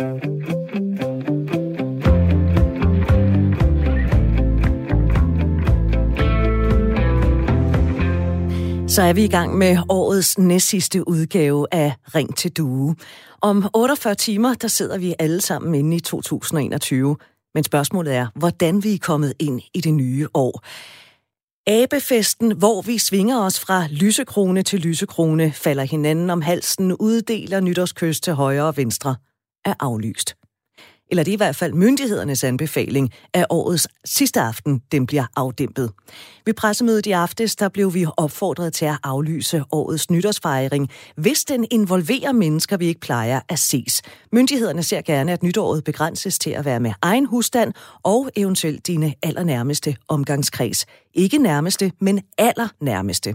Så er vi i gang med årets næstsidste udgave af Ring til Due. Om 48 timer, der sidder vi alle sammen inde i 2021. Men spørgsmålet er, hvordan vi er kommet ind i det nye år. Abefesten, hvor vi svinger os fra lysekrone til lysekrone, falder hinanden om halsen, uddeler nytårskys til højre og venstre, er aflyst eller det er i hvert fald myndighedernes anbefaling, at årets sidste aften den bliver afdæmpet. Ved pressemødet i aftes, der blev vi opfordret til at aflyse årets nytårsfejring, hvis den involverer mennesker, vi ikke plejer at ses. Myndighederne ser gerne, at nytåret begrænses til at være med egen husstand og eventuelt dine allernærmeste omgangskreds. Ikke nærmeste, men allernærmeste.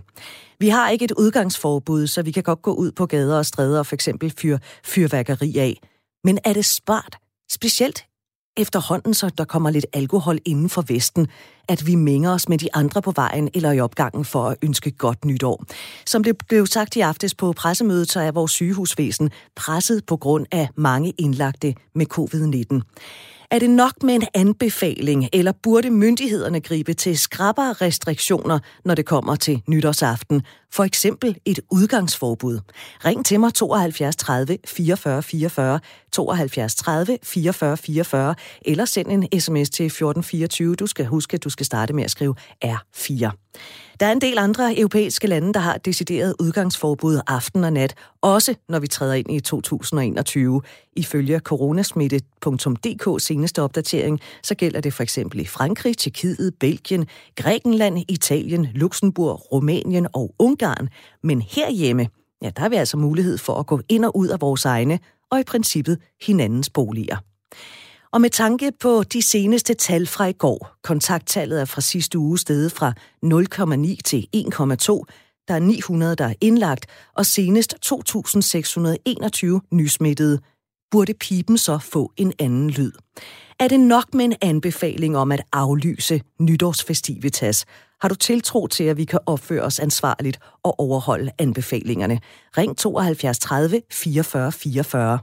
Vi har ikke et udgangsforbud, så vi kan godt gå ud på gader og stræder og for eksempel fyre fyrværkeri af. Men er det smart Specielt efterhånden, så der kommer lidt alkohol inden for Vesten, at vi mænger os med de andre på vejen eller i opgangen for at ønske godt nytår. Som det blev sagt i aftes på pressemødet, så er vores sygehusvæsen presset på grund af mange indlagte med covid-19. Er det nok med en anbefaling, eller burde myndighederne gribe til skrappere restriktioner, når det kommer til nytårsaften? For eksempel et udgangsforbud. Ring til mig 72 30 44 44, 72 30 44 44, eller send en sms til 1424. Du skal huske, at du skal starte med at skrive R4. Der er en del andre europæiske lande, der har decideret udgangsforbud aften og nat, også når vi træder ind i 2021. Ifølge coronasmitte.dk seneste opdatering, så gælder det for eksempel i Frankrig, Tjekkiet, Belgien, Grækenland, Italien, Luxembourg, Rumænien og Ungarn. Men herhjemme, ja, der har vi altså mulighed for at gå ind og ud af vores egne og i princippet hinandens boliger. Og med tanke på de seneste tal fra i går, kontakttallet er fra sidste uge steget fra 0,9 til 1,2, der er 900, der er indlagt, og senest 2.621 nysmittede. Burde pipen så få en anden lyd? Er det nok med en anbefaling om at aflyse nytårsfestivitas? Har du tiltro til, at vi kan opføre os ansvarligt og overholde anbefalingerne? Ring 72 30 44 44.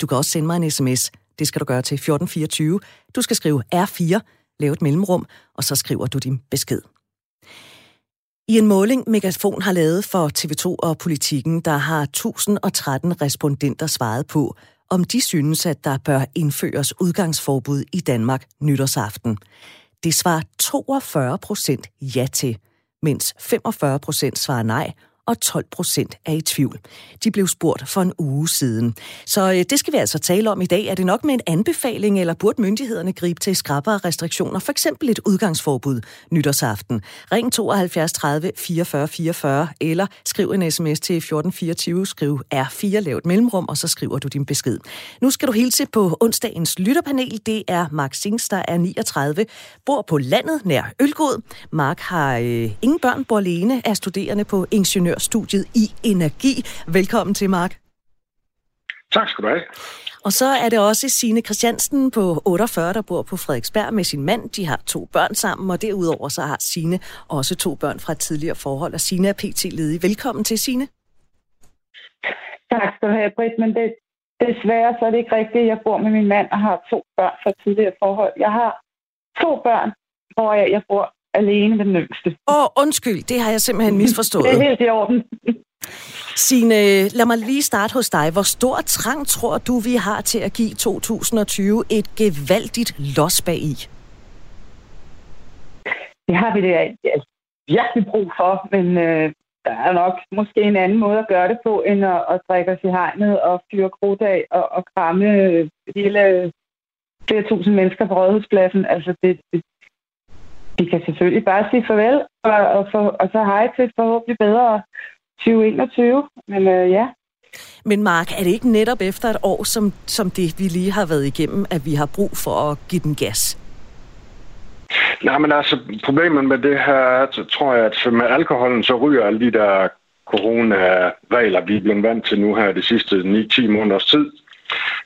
Du kan også sende mig en sms. Det skal du gøre til 1424. Du skal skrive R4, lave et mellemrum, og så skriver du din besked. I en måling, Megafon har lavet for TV2 og Politikken, der har 1013 respondenter svaret på, om de synes, at der bør indføres udgangsforbud i Danmark nytårsaften. Det svarer 42 procent ja til, mens 45 procent svarer nej, og 12 procent er i tvivl. De blev spurgt for en uge siden. Så øh, det skal vi altså tale om i dag. Er det nok med en anbefaling, eller burde myndighederne gribe til skrappere restriktioner, for eksempel et udgangsforbud nytårsaften? Ring 72 30 44 44, eller skriv en sms til 1424, skriv R4, lav et mellemrum, og så skriver du din besked. Nu skal du hilse på onsdagens lytterpanel. Det er Mark Sings, der er 39, bor på landet nær Ølgod. Mark har øh, ingen børn, bor alene, er studerende på ingeniør ingeniørstudiet i energi. Velkommen til, Mark. Tak skal du have. Og så er det også Sine Christiansen på 48, der bor på Frederiksberg med sin mand. De har to børn sammen, og derudover så har Sine også to børn fra et tidligere forhold, og Sine er pt. ledig. Velkommen til, Sine. Tak skal du have, Britt, men det, desværre så er det ikke rigtigt. Jeg bor med min mand og har to børn fra et tidligere forhold. Jeg har to børn, hvor jeg, jeg bor alene den yngste. Åh, oh, undskyld, det har jeg simpelthen misforstået. det er helt i orden. Signe, lad mig lige starte hos dig. Hvor stor trang tror du, vi har til at give 2020 et gevaldigt los bag i? Det har vi det altså, virkelig brug for, men øh, der er nok måske en anden måde at gøre det på, end at, at drikke os i hegnet og fyre krudt af og, og kramme hele flere tusind mennesker på Rådhuspladsen. Altså, det, det, vi kan selvfølgelig bare sige farvel, og, og, for, og så hej til forhåbentlig bedre 2021. Men øh, ja. Men Mark, er det ikke netop efter et år som, som det, vi lige har været igennem, at vi har brug for at give den gas? Nej, men altså, problemet med det her, tror jeg, at med alkoholen, så ryger alle de der corona-regler, vi er blevet vant til nu her de sidste 9-10 måneders tid.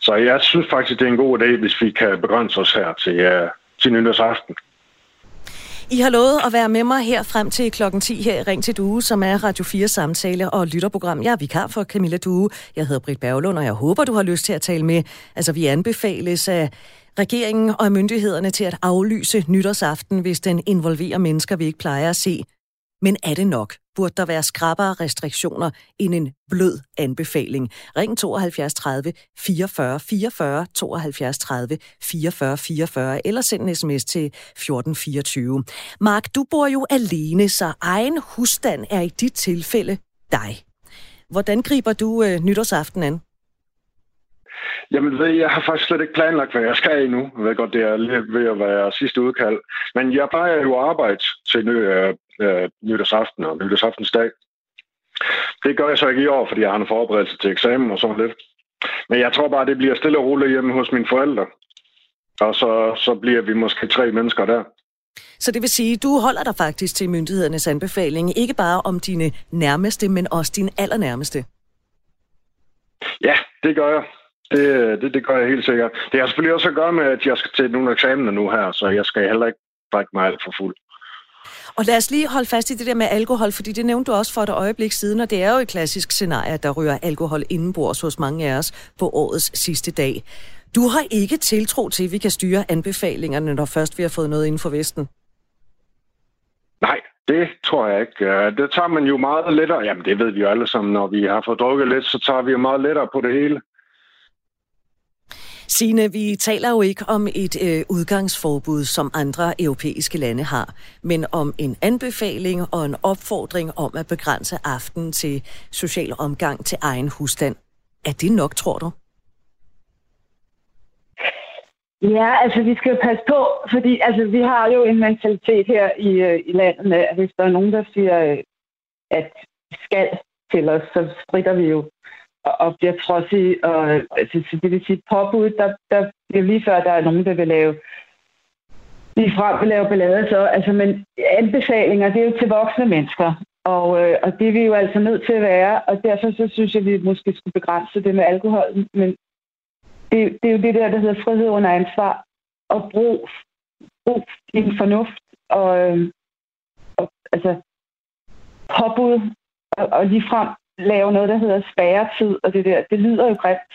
Så jeg synes faktisk, det er en god idé, hvis vi kan begrænse os her til, uh, til nytårsaften. I har lovet at være med mig her frem til klokken 10 her i Ring til Due, som er Radio 4 samtale og lytterprogram. Jeg er vikar for Camilla Due. Jeg hedder Britt Berglund, og jeg håber, du har lyst til at tale med. Altså, vi anbefales af regeringen og myndighederne til at aflyse nytårsaften, hvis den involverer mennesker, vi ikke plejer at se. Men er det nok? Burde der være skrappere restriktioner end en blød anbefaling? Ring 72 30 44 44 72 30 44 44 eller send en sms til 1424. Mark, du bor jo alene, så egen husstand er i dit tilfælde dig. Hvordan griber du øh, nytårsaften an? Jamen ved jeg har faktisk slet ikke planlagt, hvad jeg skal endnu. Jeg ved godt, det er lige ved at være sidste udkald. Men jeg plejer jo at arbejde til øh, øh, nytårsaften og nytårsaftensdag. Det gør jeg så ikke i år, fordi jeg har en forberedelse til eksamen og sådan lidt. Men jeg tror bare, det bliver stille og roligt hjemme hos mine forældre. Og så, så bliver vi måske tre mennesker der. Så det vil sige, du holder dig faktisk til myndighedernes anbefaling, ikke bare om dine nærmeste, men også dine allernærmeste? Ja, det gør jeg. Det, det, det gør jeg helt sikkert. Det har selvfølgelig også at gøre med, at jeg skal til nogle eksamener nu her, så jeg skal heller ikke drikke mig alt for fuld. Og lad os lige holde fast i det der med alkohol, fordi det nævnte du også for et øjeblik siden, og det er jo et klassisk scenarie, der ryger alkohol indenbords hos mange af os på årets sidste dag. Du har ikke tiltro til, at vi kan styre anbefalingerne, når først vi har fået noget inden for Vesten? Nej, det tror jeg ikke. Øh, det tager man jo meget lettere. Jamen, det ved vi jo alle sammen. Når vi har fået drukket lidt, så tager vi jo meget lettere på det hele. Sine, vi taler jo ikke om et øh, udgangsforbud, som andre europæiske lande har, men om en anbefaling og en opfordring om at begrænse aften til social omgang til egen husstand. Er det nok, tror du? Ja, altså vi skal passe på, fordi altså, vi har jo en mentalitet her i, øh, i landet med, at hvis der er nogen, der siger, øh, at skal til os, så strider vi jo og bliver trodsige. Og, altså, det vil sige, påbud, der, der bliver lige før, der er nogen, der vil lave lige frem vil lave ballade, så, altså, men anbefalinger, det er jo til voksne mennesker, og, øh, og det er vi jo altså nødt til at være, og derfor så synes jeg, at vi måske skulle begrænse det med alkohol, men det, det er jo det der, der hedder frihed under ansvar, og brug, brug din fornuft, og, øh, og altså påbud, og, og frem lave noget, der hedder spærretid, og det der, det lyder jo grimt.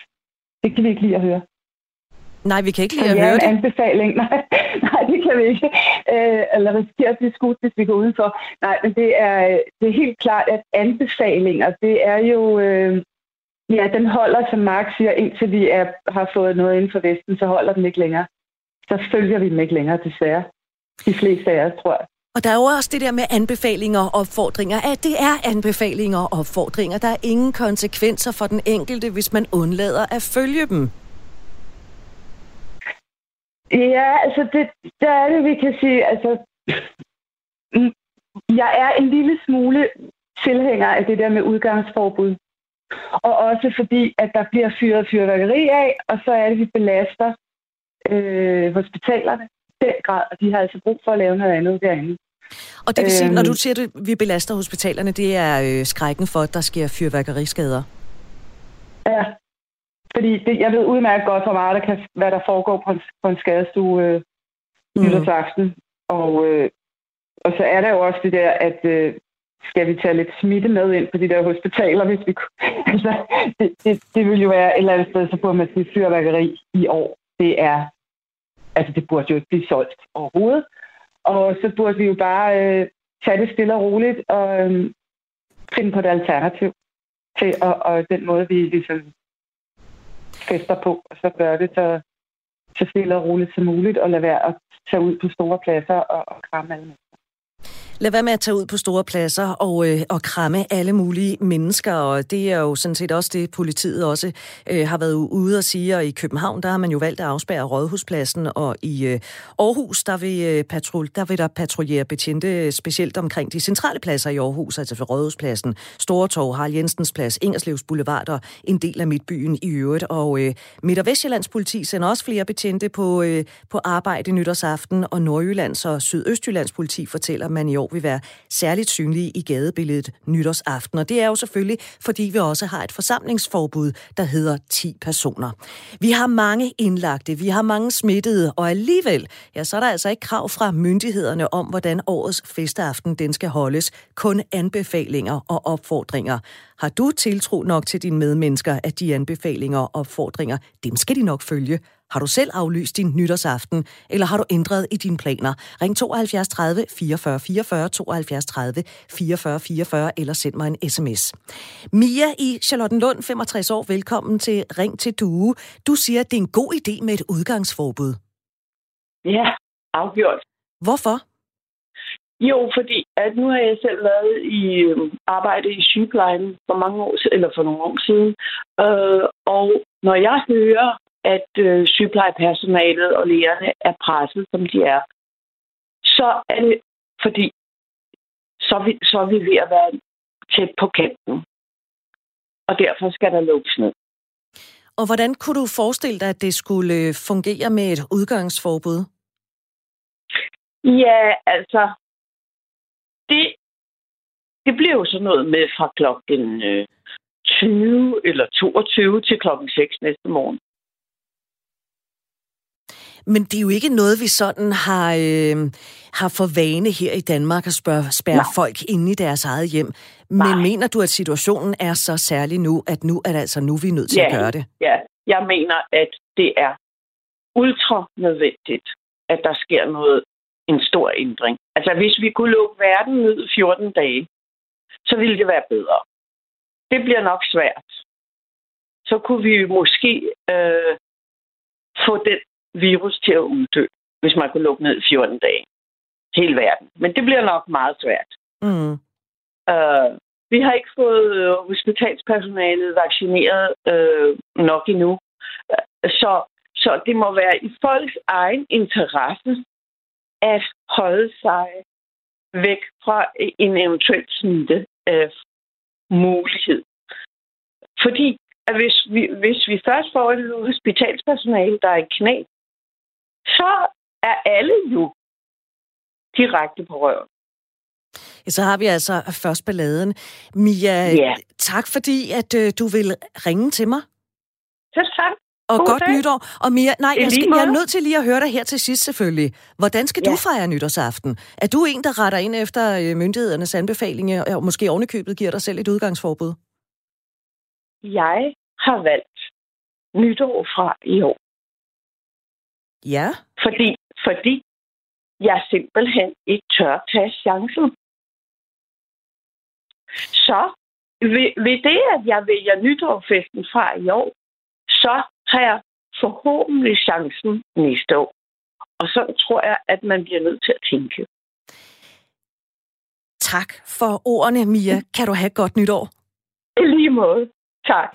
Det kan vi ikke lide at høre. Nej, vi kan ikke lide at høre det. anbefaling. Nej, nej, det kan vi ikke. Øh, eller risikere at blive skudt, hvis vi går udenfor. Nej, men det er, det er helt klart, at anbefalinger, det er jo... Øh, ja, den holder, som Mark siger, indtil vi er, har fået noget inden for Vesten, så holder den ikke længere. Så følger vi dem ikke længere, desværre. De fleste af os, tror jeg. Og der er jo også det der med anbefalinger og opfordringer, at det er anbefalinger og opfordringer. Der er ingen konsekvenser for den enkelte, hvis man undlader at følge dem. Ja, altså det, der er det, vi kan sige, altså jeg er en lille smule tilhænger af det der med udgangsforbud. Og også fordi, at der bliver fyret fyrværkeri af, og så er det, vi belaster øh, hospitalerne den grad, og de har altså brug for at lave noget andet derinde. Og det vil sige, når du øhm. siger, at vi belaster hospitalerne, det er øh, skrækken for, at der sker fyrværkeriskader? Ja, fordi det, jeg ved udmærket godt, hvor meget der kan, hvad der foregår på en, på en skadestue øh, mm. nytårsaften. Og, øh, og så er der jo også det der, at øh, skal vi tage lidt smitte med ind på de der hospitaler, hvis vi altså, det, det, det vil jo være et eller andet sted, så burde man sige fyrværkeri i år. Det er, altså det burde jo ikke blive solgt overhovedet. Og så burde vi jo bare øh, tage det stille og roligt og øh, finde på et alternativ til og, og den måde, vi ligesom fester på, og så gør det så, så stille og roligt som muligt, og lade være at tage ud på store pladser og, og kramme alle mennesker. Lad være med at tage ud på store pladser og, øh, og kramme alle mulige mennesker, og det er jo sådan set også det, politiet også øh, har været ude og sige, og i København, der har man jo valgt at afspærre Rådhuspladsen, og i øh, Aarhus, der vil, øh, patrul, der vil der patruljere betjente specielt omkring de centrale pladser i Aarhus, altså for Rådhuspladsen, Stortorv, Harald Jensens Plads, Ingerslevs Boulevard og en del af Midtbyen i øvrigt, og øh, Midt- og Vestjyllands politi sender også flere betjente på, øh, på arbejde nytårsaften, og Nordjyllands og Sydøstjyllands politi fortæller man i år, år vil være særligt synlige i gadebilledet nytårsaften. Og det er jo selvfølgelig, fordi vi også har et forsamlingsforbud, der hedder 10 personer. Vi har mange indlagte, vi har mange smittede, og alligevel, ja, så er der altså ikke krav fra myndighederne om, hvordan årets festaften den skal holdes. Kun anbefalinger og opfordringer. Har du tiltro nok til dine medmennesker, at de anbefalinger og opfordringer, dem skal de nok følge? Har du selv aflyst din nytårsaften, eller har du ændret i dine planer? Ring 72 30 44 44 72 30 44 44 eller send mig en sms. Mia i Charlottenlund, 65 år, velkommen til Ring til Due. Du siger, at det er en god idé med et udgangsforbud. Ja, afgjort. Hvorfor? Jo, fordi at nu har jeg selv været i øh, arbejde i sygeplejen for mange år eller for nogle år siden. Øh, og når jeg hører, at øh, sygeplejepersonalet og lægerne er presset, som de er, så er det fordi, så er vi, så er vi ved at være tæt på kanten. Og derfor skal der lukkes ned. Og hvordan kunne du forestille dig, at det skulle øh, fungere med et udgangsforbud? Ja, altså, det, det bliver jo sådan noget med fra klokken 20 øh, eller 22 til klokken 6 næste morgen. Men det er jo ikke noget, vi sådan har, øh, har for vane her i Danmark at spørge, spærre Nej. folk inde i deres eget hjem. Men Nej. mener du, at situationen er så særlig nu, at nu er det altså nu, vi er nødt til ja, at gøre det? Ja, jeg mener, at det er ultra nødvendigt, at der sker noget en stor ændring. Altså, hvis vi kunne lukke verden ned 14 dage, så ville det være bedre. Det bliver nok svært. Så kunne vi måske øh, få den virus til at uddø, hvis man kunne lukke ned 14 dage. Hele verden. Men det bliver nok meget svært. Mm. Øh, vi har ikke fået øh, hospitalspersonalet vaccineret øh, nok endnu. Så, så det må være i folks egen interesse at holde sig væk fra en eventuel smitte øh, mulighed. Fordi at hvis, vi, hvis vi først får et hospitalspersonale, der er i knæ, så er alle jo direkte på røven. Ja, så har vi altså først balladen. Mia, ja. tak fordi, at øh, du vil ringe til mig. Selv tak. Og God godt dag. nytår. Og Mia, nej, jeg, skal, jeg er nødt til lige at høre dig her til sidst selvfølgelig. Hvordan skal ja. du fejre nytårsaften? Er du en, der retter ind efter øh, myndighedernes anbefalinger, og måske ovenikøbet giver dig selv et udgangsforbud? Jeg har valgt nytår fra i år. Ja. Fordi, fordi jeg simpelthen ikke tør tage chancen. Så ved, ved det, at jeg vælger nytårfesten fra i år, så har jeg forhåbentlig chancen næste år. Og så tror jeg, at man bliver nødt til at tænke. Tak for ordene, Mia. Kan du have et godt nytår? I lige måde. Tak.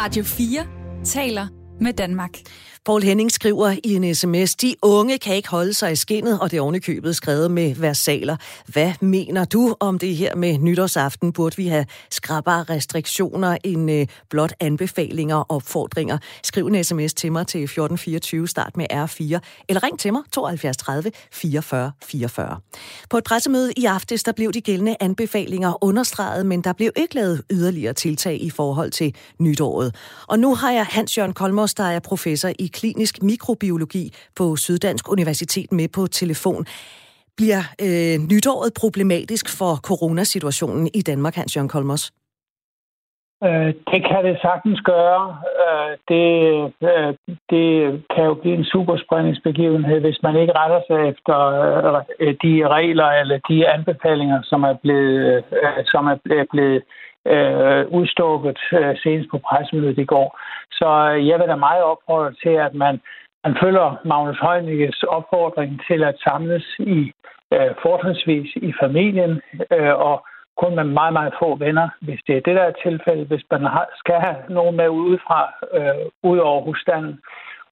Radio 4 taler med Danmark. Paul Henning skriver i en sms, de unge kan ikke holde sig i skinnet, og det er ovenikøbet skrevet med versaler. Hvad mener du om det her med nytårsaften? Burde vi have skrabbere restriktioner end øh, blot anbefalinger og opfordringer? Skriv en sms til mig til 1424, start med R4, eller ring til mig 72 30 44 44. På et pressemøde i aftes, der blev de gældende anbefalinger understreget, men der blev ikke lavet yderligere tiltag i forhold til nytåret. Og nu har jeg Hans-Jørgen Kolmos, der er professor i klinisk mikrobiologi på Syddansk Universitet med på telefon. Bliver øh, nytåret problematisk for coronasituationen i Danmark, Hans-Jørgen Kolmos? Øh, det kan det sagtens gøre. Øh, det, øh, det kan jo blive en superspredningsbegivenhed, hvis man ikke retter sig efter de regler eller de anbefalinger, som er blevet, som er blevet øh, udstukket øh, senest på pressemødet i går. Så øh, jeg vil da meget opfordre til, at man, man følger Magnus Heunicke's opfordring til at samles i øh, fortrinsvis i familien øh, og kun med meget, meget få venner, hvis det er det, der er tilfældet, hvis man har, skal have nogen med udefra, øh, ud over husstanden,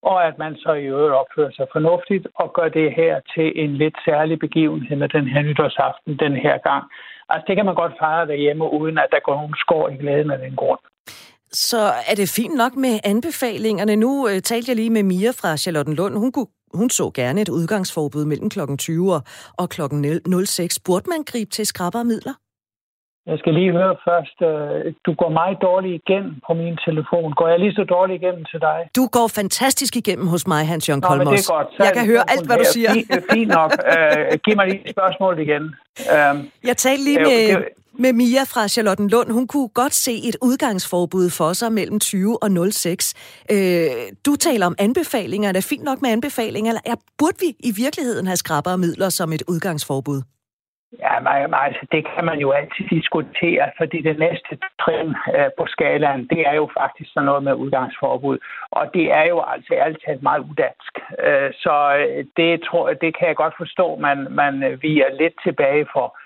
og at man så i øvrigt opfører sig fornuftigt og gør det her til en lidt særlig begivenhed med den her nytårsaften den her gang. Altså, det kan man godt fejre derhjemme, uden at der går nogen skår i glæden af den grund. Så er det fint nok med anbefalingerne. Nu øh, talte jeg lige med Mia fra Charlottenlund. Hun, kunne, hun så gerne et udgangsforbud mellem kl. 20 og kl. 06. Burde man gribe til skrabermidler? midler? Jeg skal lige høre først. Øh, du går meget dårligt igennem på min telefon. Går jeg lige så dårligt igennem til dig? Du går fantastisk igennem hos mig, Hans Jørgen Kolmos. det er godt. Så jeg kan høre alt, hvad du siger. Fint, fint nok. Uh, giv mig lige spørgsmålet igen. Um, jeg talte lige med, med Mia fra Charlottenlund. Hun kunne godt se et udgangsforbud for sig mellem 20 og 06. Uh, du taler om anbefalinger. Er det fint nok med anbefalinger? Eller burde vi i virkeligheden have skrabbere midler som et udgangsforbud? Ja, men, altså, det kan man jo altid diskutere, fordi det næste trin øh, på skalaen, det er jo faktisk sådan noget med udgangsforbud. Og det er jo altså ærligt talt meget udansk. Øh, så øh, det, tror, det kan jeg godt forstå, man, man øh, viger vi er lidt tilbage for.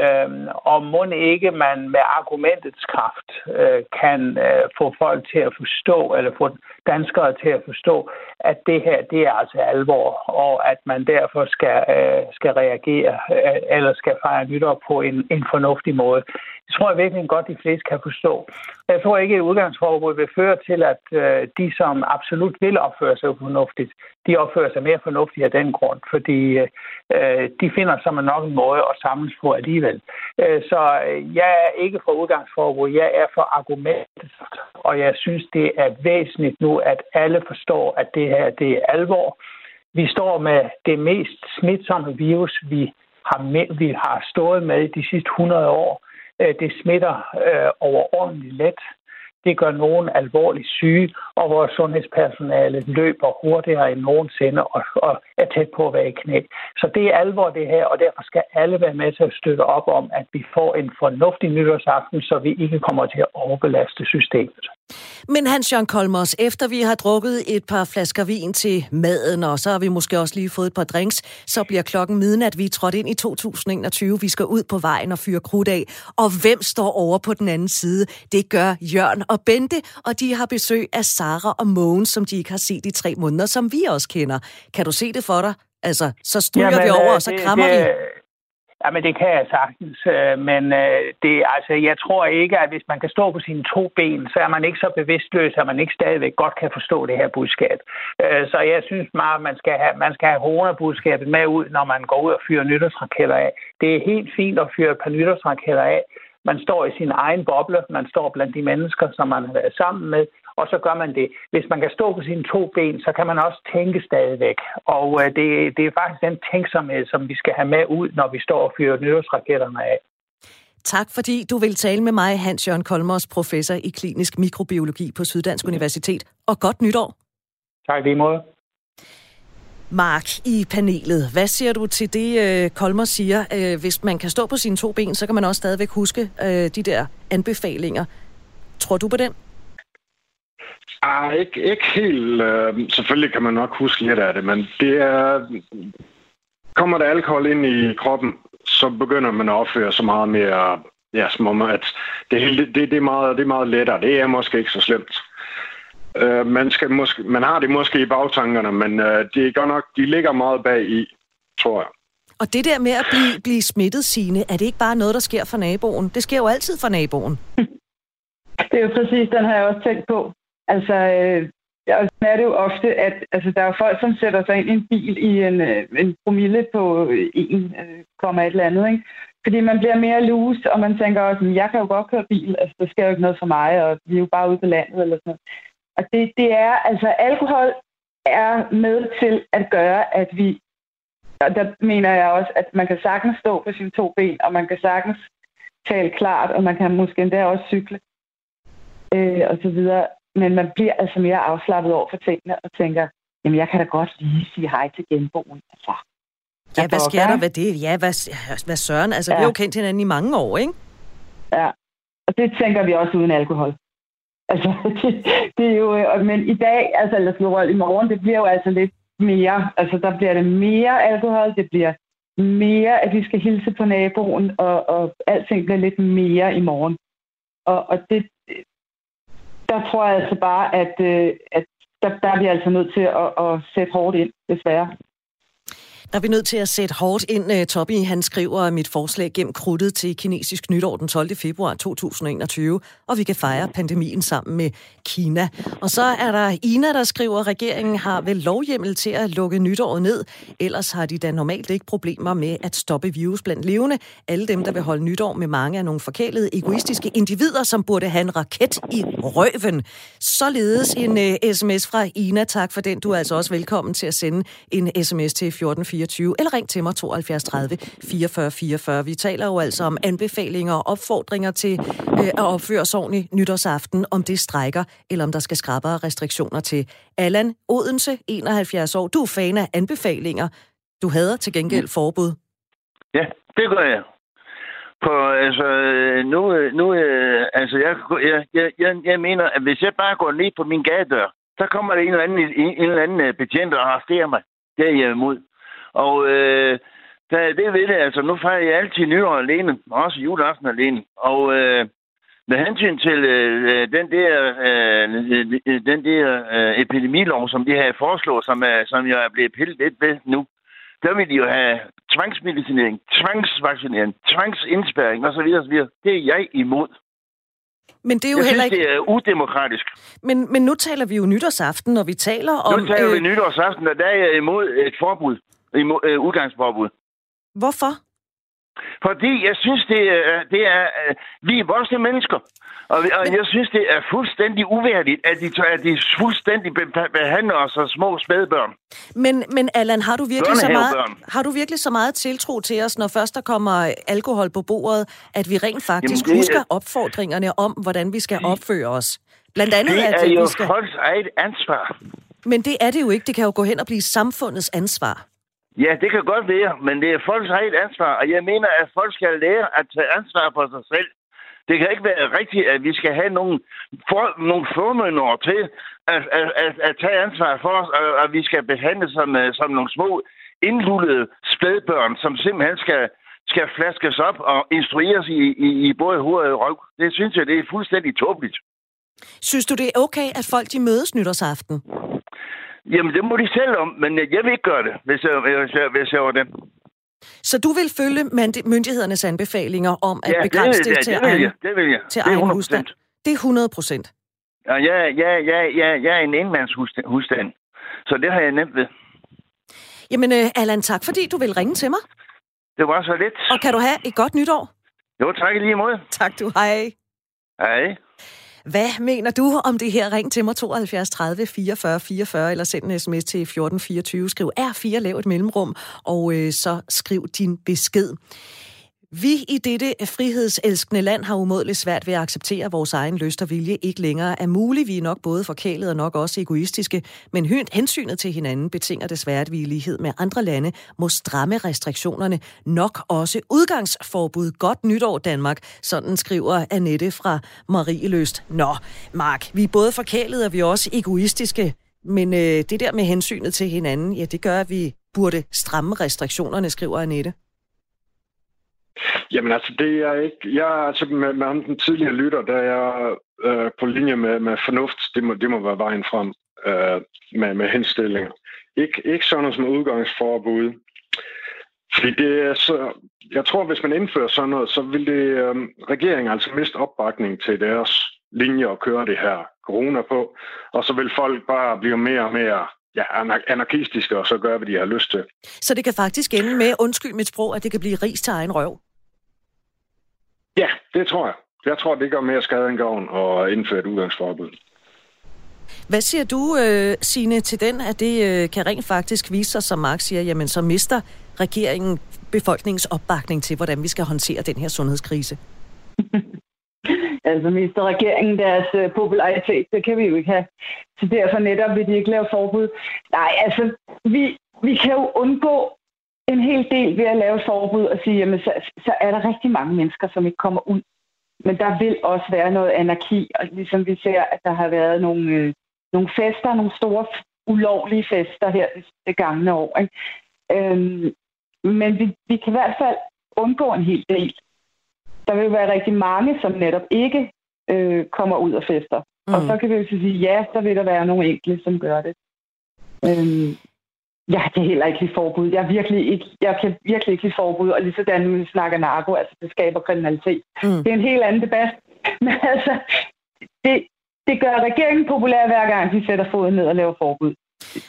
Øhm, og må ikke man med argumentets kraft øh, kan øh, få folk til at forstå, eller få danskere til at forstå, at det her, det er altså alvor, og at man derfor skal, øh, skal reagere, øh, eller skal fejre nytår på en, en fornuftig måde. Det tror jeg virkelig godt, de fleste kan forstå. Jeg tror ikke, at udgangsforbud vil føre til, at øh, de, som absolut vil opføre sig fornuftigt, de opfører sig mere fornuftigt af den grund, fordi øh, de finder sig nok en måde at samles på alligevel. Øh, så jeg er ikke for udgangsforbud, jeg er for argumentet, og jeg synes, det er væsentligt nu, at alle forstår, at det her det er alvor. Vi står med det mest smitsomme virus, vi har, med, vi har stået med de sidste 100 år. Øh, det smitter øh, overordentligt let. Det gør nogen alvorligt syge, og vores sundhedspersonale løber hurtigere end nogensinde og, og er tæt på at være i knæ. Så det er alvor det her, og derfor skal alle være med til at støtte op om, at vi får en fornuftig nytårsaften, så vi ikke kommer til at overbelaste systemet. Men Hans Jørgen Kolmos, efter vi har drukket et par flasker vin til maden, og så har vi måske også lige fået et par drinks, så bliver klokken midnat, vi er trådt ind i 2021, vi skal ud på vejen og fyre krudt af. Og hvem står over på den anden side? Det gør Jørgen og Bente, og de har besøg af Sara og Mogens, som de ikke har set i tre måneder, som vi også kender. Kan du se det for dig? Altså, så stryger Jamen, vi over, og så krammer det, det, vi. Jamen, det kan jeg sagtens, øh, men øh, det, altså, jeg tror ikke, at hvis man kan stå på sine to ben, så er man ikke så bevidstløs, at man ikke stadigvæk godt kan forstå det her budskab. Øh, så jeg synes meget, at man skal have, man skal have coronabudskabet med ud, når man går ud og fyrer nytårsraketter af. Det er helt fint at fyre et par nytårsraketter af. Man står i sin egen boble, man står blandt de mennesker, som man har været sammen med, og så gør man det. Hvis man kan stå på sine to ben, så kan man også tænke stadigvæk. Og øh, det, det er faktisk den tænksomhed, som vi skal have med ud, når vi står og fyrer nyhedsraketterne af. Tak fordi du vil tale med mig, Hans Jørgen Kolmos, professor i klinisk mikrobiologi på Syddansk Universitet. Og godt nytår. Tak lige måde. Mark i panelet. Hvad siger du til det, øh, Kolmer siger? Øh, hvis man kan stå på sine to ben, så kan man også stadigvæk huske øh, de der anbefalinger. Tror du på den? Ah, ikke, ikke helt. Øh, selvfølgelig kan man nok huske lidt af det, men det er... Kommer der alkohol ind i kroppen, så begynder man at opføre så meget mere... Ja, som om, at det, det, det, er meget, det er meget lettere. Det er måske ikke så slemt. Øh, man, skal måske, man har det måske i bagtankerne, men øh, det er godt nok, de ligger meget bag i, tror jeg. Og det der med at blive, blive smittet, sine, er det ikke bare noget, der sker for naboen? Det sker jo altid for naboen. Det er jo præcis, den har jeg også tænkt på. Altså, øh, ja, er det jo ofte, at altså, der er folk, som sætter sig ind i en bil i en, øh, en promille på 1, øh, øh et eller andet, ikke? Fordi man bliver mere loose, og man tænker også, jeg kan jo godt køre bil, altså der sker jo ikke noget for mig, og vi er jo bare ude på landet eller sådan noget. Og det, det er, altså alkohol er med til at gøre, at vi, og der mener jeg også, at man kan sagtens stå på sine to ben, og man kan sagtens tale klart, og man kan måske endda også cykle, øh, og så videre. Men man bliver altså mere afslappet over for tingene, og tænker, jamen jeg kan da godt lige sige hej til genboen. Altså, ja, hvad sker der ved det? Ja, hvad, hvad søren? Altså, ja. vi har jo kendt hinanden i mange år, ikke? Ja, og det tænker vi også uden alkohol. Altså, det, det er jo, øh, men i dag, altså, eller i morgen, det bliver jo altså lidt mere, altså der bliver det mere alkohol, det bliver mere, at vi skal hilse på naboen, og, og alting bliver lidt mere i morgen. Og, og det, der tror jeg altså bare, at, øh, at der, der er vi altså nødt til at, at sætte hårdt ind, desværre. Der er vi nødt til at sætte hårdt ind. Øh, Toppi, Tobi, han skriver mit forslag gennem krudtet til kinesisk nytår den 12. februar 2021, og vi kan fejre pandemien sammen med Kina. Og så er der Ina, der skriver, at regeringen har vel lovhjemmel til at lukke nytåret ned. Ellers har de da normalt ikke problemer med at stoppe virus blandt levende. Alle dem, der vil holde nytår med mange af nogle forkælede, egoistiske individer, som burde have en raket i røven. Således en øh, uh, sms fra Ina. Tak for den. Du er altså også velkommen til at sende en sms til 14 24, eller ring til mig 72 30 44 44. Vi taler jo altså om anbefalinger og opfordringer til øh, at opføre sig ordentligt nytårsaften, om det strækker, eller om der skal skrabbere restriktioner til. Allan Odense, 71 år. Du er fan af anbefalinger. Du hader til gengæld forbud. Ja, det gør jeg. På, altså, nu, nu øh, altså, jeg, jeg, jeg, jeg mener, at hvis jeg bare går ned på min gadedør, så kommer der en eller anden, en, en eller anden øh, betjent og arresterer mig. Det er jeg imod. Og øh, der, det ved det, altså, nu fejrer jeg altid nyår alene, også juleaften alene. Og øh, med hensyn til øh, den der, øh, den der øh, epidemilov, som de har foreslået, som, er, som jeg er blevet pillet lidt ved nu, der vil de jo have tvangsmedicinering, tvangsvaccinering, tvangsindspærring osv. osv. Det er jeg imod. Men det er jo jeg heller synes, ikke... det er udemokratisk. Men, men nu taler vi jo nytårsaften, når vi taler om... Nu taler øh... vi nytårsaften, og der er jeg imod et forbud øh, udgangsforbud. Hvorfor? Fordi jeg synes, det er, det er øh, vi er voksne mennesker. Og, og Men... jeg synes, det er fuldstændig uværdigt, at de, at de fuldstændig behandler os som små spædbørn. Men, men Allan, har du, virkelig så meget, har du virkelig så meget tiltro til os, når først der kommer alkohol på bordet, at vi rent faktisk Jamen, det... husker opfordringerne om, hvordan vi skal opføre os? Blandt andet, det er at jo vi skal... folks eget ansvar. Men det er det jo ikke. Det kan jo gå hen og blive samfundets ansvar. Ja, det kan godt være, men det er folks eget ansvar, og jeg mener, at folk skal lære at tage ansvar for sig selv. Det kan ikke være rigtigt, at vi skal have nogle, for, nogle formønner til at, at, at, at tage ansvar for os, og at vi skal behandle som, øh, som nogle små indlullede spædbørn, som simpelthen skal, skal flaskes op og instrueres i, i, i både hoved og røv. Det synes jeg, det er fuldstændig tåbeligt. Synes du, det er okay, at folk de mødes nytårsaften? Jamen, det må de selv om, men jeg vil ikke gøre det, hvis jeg, hvis jeg, hvis jeg var dem. Så du vil følge myndighedernes anbefalinger om at ja, begrænse det, det, til det, egen, jeg. det vil jeg. Til det er 100%. egen husstand? Det er 100 procent? Ja, ja, ja, ja, jeg er en enmandshusstand, så det har jeg nemt ved. Jamen, uh, Allan, tak fordi du vil ringe til mig. Det var så lidt. Og kan du have et godt nytår? Jo, tak lige imod. Tak du, hej. Hej. Hvad mener du om det her? Ring til mig 72 30 44 44, eller send en sms til 1424. Skriv R4, lav et mellemrum, og øh, så skriv din besked. Vi i dette frihedselskende land har umådeligt svært ved at acceptere, at vores egen lyst og vilje ikke længere er mulig. Vi er nok både forkælede og nok også egoistiske, men hensynet til hinanden betinger desværre, at vi i lighed med andre lande må stramme restriktionerne. Nok også udgangsforbud. Godt nytår, Danmark. Sådan skriver Annette fra Marie Løst. Nå, Mark, vi er både forkælede og vi er også egoistiske. Men øh, det der med hensynet til hinanden, ja, det gør, at vi burde stramme restriktionerne, skriver Annette. Jamen altså, det er ikke... Jeg er altså med, med den tidligere lytter, der er jeg øh, på linje med, med fornuft. Det må, det må være vejen frem øh, med, med henstillinger. Ik, ikke sådan noget som udgangsforbud. Fordi det er så... Jeg tror, hvis man indfører sådan noget, så vil det øh, regeringen altså miste opbakning til deres linje at køre det her corona på. Og så vil folk bare blive mere og mere ja, anarkistiske, og så gøre, hvad de har lyst til. Så det kan faktisk ende med, undskyld mit sprog, at det kan blive ris til egen røv? Ja, det tror jeg. Jeg tror, det gør mere skade end gavn at indføre et udgangsforbud. Hvad siger du, øh, Signe, til den, at det øh, kan rent faktisk vise sig, som Mark siger, jamen så mister regeringen befolkningens opbakning til, hvordan vi skal håndtere den her sundhedskrise? altså mister regeringen deres øh, popularitet, det kan vi jo ikke have. Så derfor netop vil de ikke lave forbud. Nej, altså vi, vi kan jo undgå en hel del ved at lave et forbud og sige, jamen så, så er der rigtig mange mennesker, som ikke kommer ud. Men der vil også være noget anarki, og ligesom vi ser, at der har været nogle, øh, nogle fester, nogle store ulovlige fester her det, det gangne år. Ikke? Øhm, men vi, vi kan i hvert fald undgå en hel del. Der vil være rigtig mange, som netop ikke øh, kommer ud og fester. Mm. Og så kan vi jo sige, ja, så vil der være nogle enkelte, som gør det. Øhm, Jeg kan heller ikke lide forbud. Jeg, virkelig ikke, jeg kan virkelig ikke lide forbud, og lige sådan, vi snakker narko, altså det skaber kriminalitet. Mm. Det er en helt anden debat. Men altså, det, det gør regeringen populær hver gang, de sætter foden ned og laver forbud.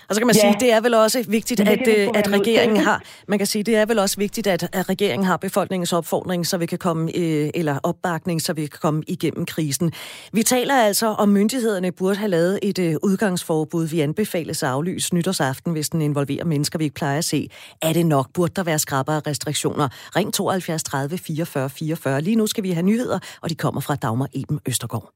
Og så kan man ja. sige, det er vel også vigtigt, at, det, øh, at regeringen har, man kan sige, det er vel også vigtigt, at, at regeringen har befolkningens opfordring, så vi kan komme, øh, eller opbakning, så vi kan komme igennem krisen. Vi taler altså om, myndighederne burde have lavet et øh, udgangsforbud. Vi anbefales at aflyse nytårsaften, hvis den involverer mennesker, vi ikke plejer at se. Er det nok? Burde der være skrappere restriktioner? Ring 72 30 44 44. Lige nu skal vi have nyheder, og de kommer fra Dagmar Eben Østergaard.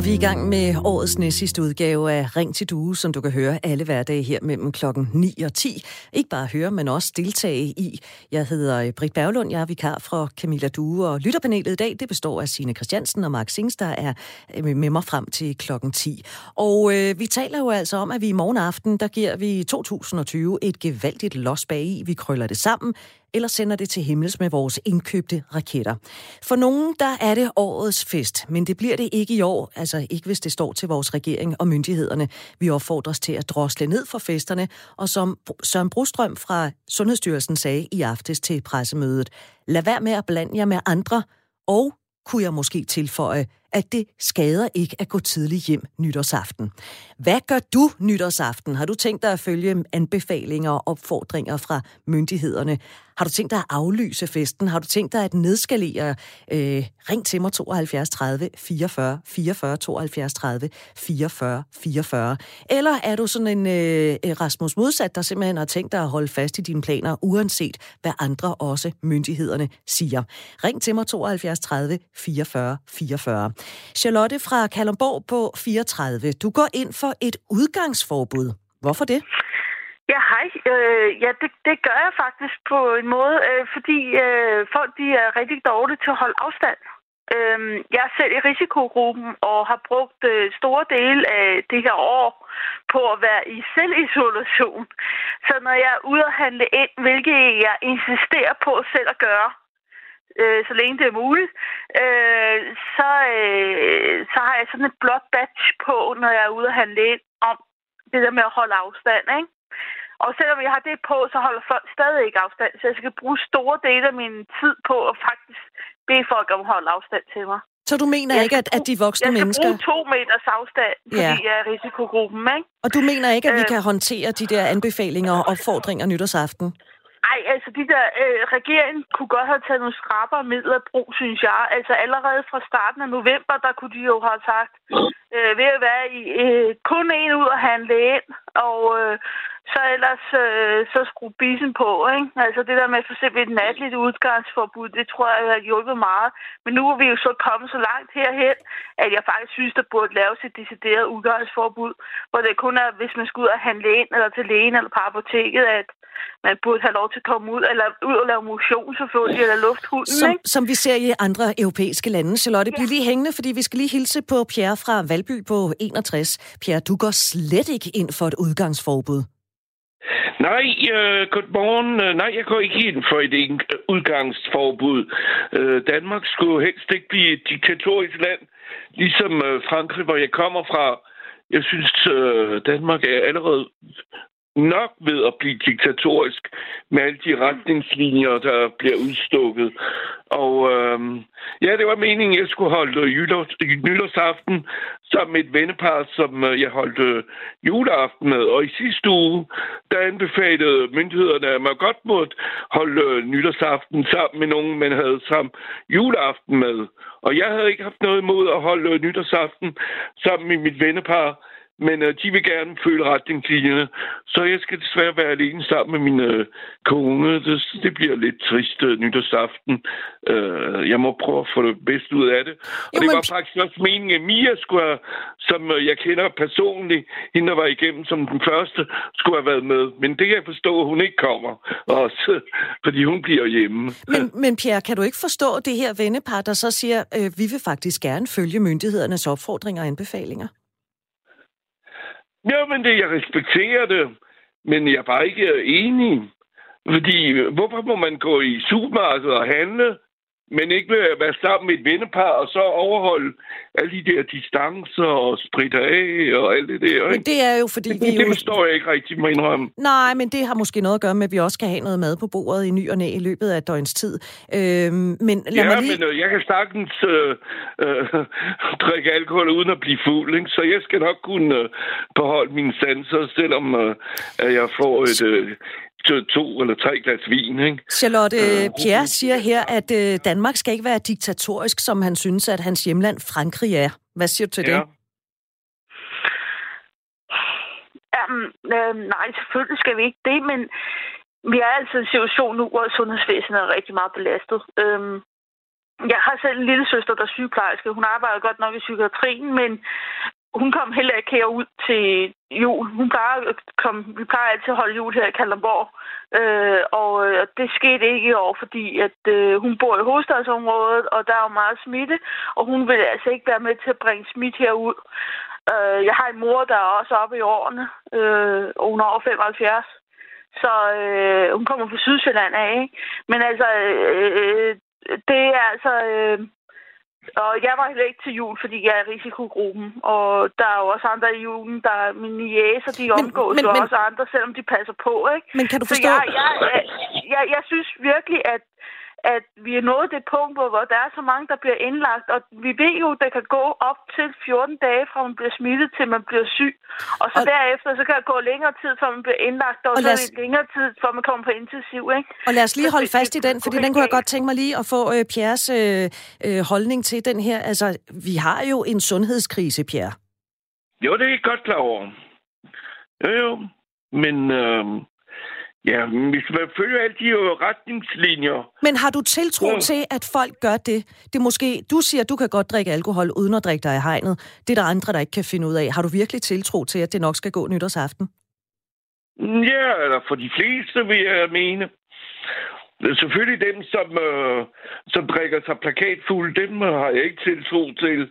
Og vi er i gang med årets næstsidste udgave af Ring til Due, som du kan høre alle hverdage her mellem klokken 9 og 10. Ikke bare høre, men også deltage i. Jeg hedder Britt Berglund, jeg er vikar fra Camilla Due, og lytterpanelet i dag, det består af Signe Christiansen og Mark Sings, der er øh, med mig frem til klokken 10. Og øh, vi taler jo altså om, at vi i morgen aften, der giver vi 2020 et gevaldigt los bag i. Vi krøller det sammen, eller sender det til himmels med vores indkøbte raketter. For nogen, der er det årets fest, men det bliver det ikke i år, altså Altså ikke hvis det står til vores regering og myndighederne. Vi opfordres til at drosle ned for festerne, og som Søren Brostrøm fra Sundhedsstyrelsen sagde i aftes til pressemødet, lad være med at blande jer med andre, og kunne jeg måske tilføje, at det skader ikke at gå tidligt hjem nytårsaften. Hvad gør du nytårsaften? Har du tænkt dig at følge anbefalinger og opfordringer fra myndighederne? Har du tænkt dig at aflyse festen? Har du tænkt dig at nedskalere? Øh, ring til mig 72 30 44 44 72 30 44 44. Eller er du sådan en øh, øh Rasmus modsat, der simpelthen har tænkt dig at holde fast i dine planer, uanset hvad andre også myndighederne siger? Ring til mig 72 30 44 44. Charlotte fra Kalundborg på 34. Du går ind for et udgangsforbud. Hvorfor det? Ja, hej. Øh, ja, det, det gør jeg faktisk på en måde, øh, fordi øh, folk de er rigtig dårlige til at holde afstand. Øh, jeg er selv i risikogruppen og har brugt øh, store dele af det her år på at være i selvisolation. Så når jeg er ude og handle ind, hvilket jeg insisterer på selv at gøre, øh, så længe det er muligt, øh, så, øh, så har jeg sådan et blåt badge på, når jeg er ude og handle ind om det der med at holde afstand, ikke? Og selvom jeg har det på, så holder folk stadig ikke afstand, så jeg skal bruge store dele af min tid på at faktisk bede folk om at holde afstand til mig. Så du mener ikke, at, at de voksne mennesker... Jeg skal bruge to meters afstand, fordi ja. jeg er risikogruppen, ikke? Og du mener ikke, at vi øh. kan håndtere de der anbefalinger og opfordringer nytårsaften? Ej, altså de der, øh, regeringen kunne godt have taget nogle skrabere midler i brug, synes jeg. Altså allerede fra starten af november, der kunne de jo have sagt, øh, ved at være i øh, kun en ud og handle ind, og øh, så ellers øh, så skrue bisen på, ikke? Altså det der med for eksempel et natligt udgangsforbud, det tror jeg har hjulpet meget. Men nu er vi jo så kommet så langt herhen, at jeg faktisk synes, der burde laves et decideret udgangsforbud, hvor det kun er, hvis man skal ud og handle ind, eller til lægen, eller på apoteket, at man burde have lov til at komme ud, eller ud og lave motion selvfølgelig, eller lufthunden, som, ikke? Som vi ser i andre europæiske lande. Charlotte, ja. bliv lige hængende, fordi vi skal lige hilse på Pierre fra Valby på 61. Pierre, du går slet ikke ind for et udgangsforbud. Nej, øh, godmorgen. Øh, nej, jeg går ikke ind for et udgangsforbud. Øh, Danmark skulle helst ikke blive et diktatorisk land, ligesom øh, Frankrig, hvor jeg kommer fra. Jeg synes, øh, Danmark er allerede nok ved at blive diktatorisk med alle de retningslinjer, der bliver udstukket. Og øhm, ja, det var meningen, at jeg skulle holde øh, nytårsaften sammen med et vennepar, som øh, jeg holdt øh, juleaften med. Og i sidste uge, der anbefalede myndighederne, at man godt måtte holde nytårsaften sammen med nogen, man havde sammen juleaften med. Og jeg havde ikke haft noget imod at holde nytårsaften sammen med mit vennepar, men øh, de vil gerne følge retningslinjerne, så jeg skal desværre være alene sammen med min øh, kone. Det, det bliver lidt trist øh, nytårsaften. Øh, jeg må prøve at få det bedste ud af det. Og jo, det var men... faktisk også meningen, at Mia skulle have, som øh, jeg kender personligt, hende der var igennem som den første, skulle have været med. Men det kan jeg forstå, at hun ikke kommer, også, fordi hun bliver hjemme. Men, men Pierre, kan du ikke forstå det her vennepar, der så siger, øh, vi vil faktisk gerne følge myndighedernes opfordringer og anbefalinger? Jo, men det, jeg respekterer det, men jeg er bare ikke enig. Fordi, hvorfor må man gå i supermarkedet og handle, men ikke vil være sammen med et vennepar, og så overholde alle de der distancer og spritte af og alt det der. Men Ikke? det er jo, fordi Det, vi det jo... forstår jeg ikke rigtig, må indrømme. Nej, men det har måske noget at gøre med, at vi også skal have noget mad på bordet i ny og næ i løbet af døgns tid. Øhm, men lad Ja, mig lige... men øh, jeg kan sagtens øh, øh, drikke alkohol uden at blive fuld, ikke? så jeg skal nok kunne øh, beholde mine sanser, selvom øh, at jeg får et, øh, to, to eller tre glas vin. Ikke? Charlotte Pierre siger her, at øh, Danmark skal ikke være diktatorisk, som han synes, at hans hjemland Frankrig er. Hvad siger du til det? Ja. Jamen, øh, nej, selvfølgelig skal vi ikke det, men vi er altså i en situation nu, hvor sundhedsvæsenet er rigtig meget belastet. Øhm, jeg har selv en lille søster, der er sygeplejerske. Hun arbejder godt nok i psykiatrien, men hun kom heller ikke herud til jul. Hun plejer kom, vi plejer altid at holde jul her i Kalderborg. Øh, og øh, det skete ikke i år, fordi at øh, hun bor i hovedstadsområdet, og der er jo meget smitte, og hun vil altså ikke være med til at bringe smitte herud. Øh, jeg har en mor, der er også oppe i årene, øh, og hun er over 75. Så øh, hun kommer fra Sydsjælland af, ikke? Men altså, øh, øh, øh det er altså... Øh, og jeg var heller ikke til jul, fordi jeg er i risikogruppen. Og der er jo også andre i julen, der er mine jæser, de omgås men- jo men- også andre, selvom de passer på, ikke? Men kan du Så forstå... jeg, jeg, jeg, jeg, jeg synes virkelig, at, at vi er nået det punkt, hvor, der er så mange, der bliver indlagt. Og vi ved jo, at det kan gå op til 14 dage, fra man bliver smittet, til man bliver syg. Og så Og- derefter, så kan det gå længere tid, før man bliver indlagt, og, Og så os- længere tid, før man kommer på intensiv, ikke? Og lad os lige holde fast i den, det fordi den kunne jeg godt tænke mig lige at få øh, Pierres øh, øh, holdning til den her. Altså, vi har jo en sundhedskrise, Pierre. Jo, det er jeg godt klar over. Jo, jo. Men øh, ja, hvis man følger alle de retningslinjer, Men har du tiltro Ja. til, at folk gør det? Det er måske, du siger, at du kan godt drikke alkohol uden at drikke dig i hegnet. Det er der andre, der ikke kan finde ud af. Har du virkelig tiltro til, at det nok skal gå nytårsaften? ja, eller for de fleste vil jeg mene. Selvfølgelig dem, som, øh, som drikker sig plakatfuld, dem har jeg ikke tiltro til.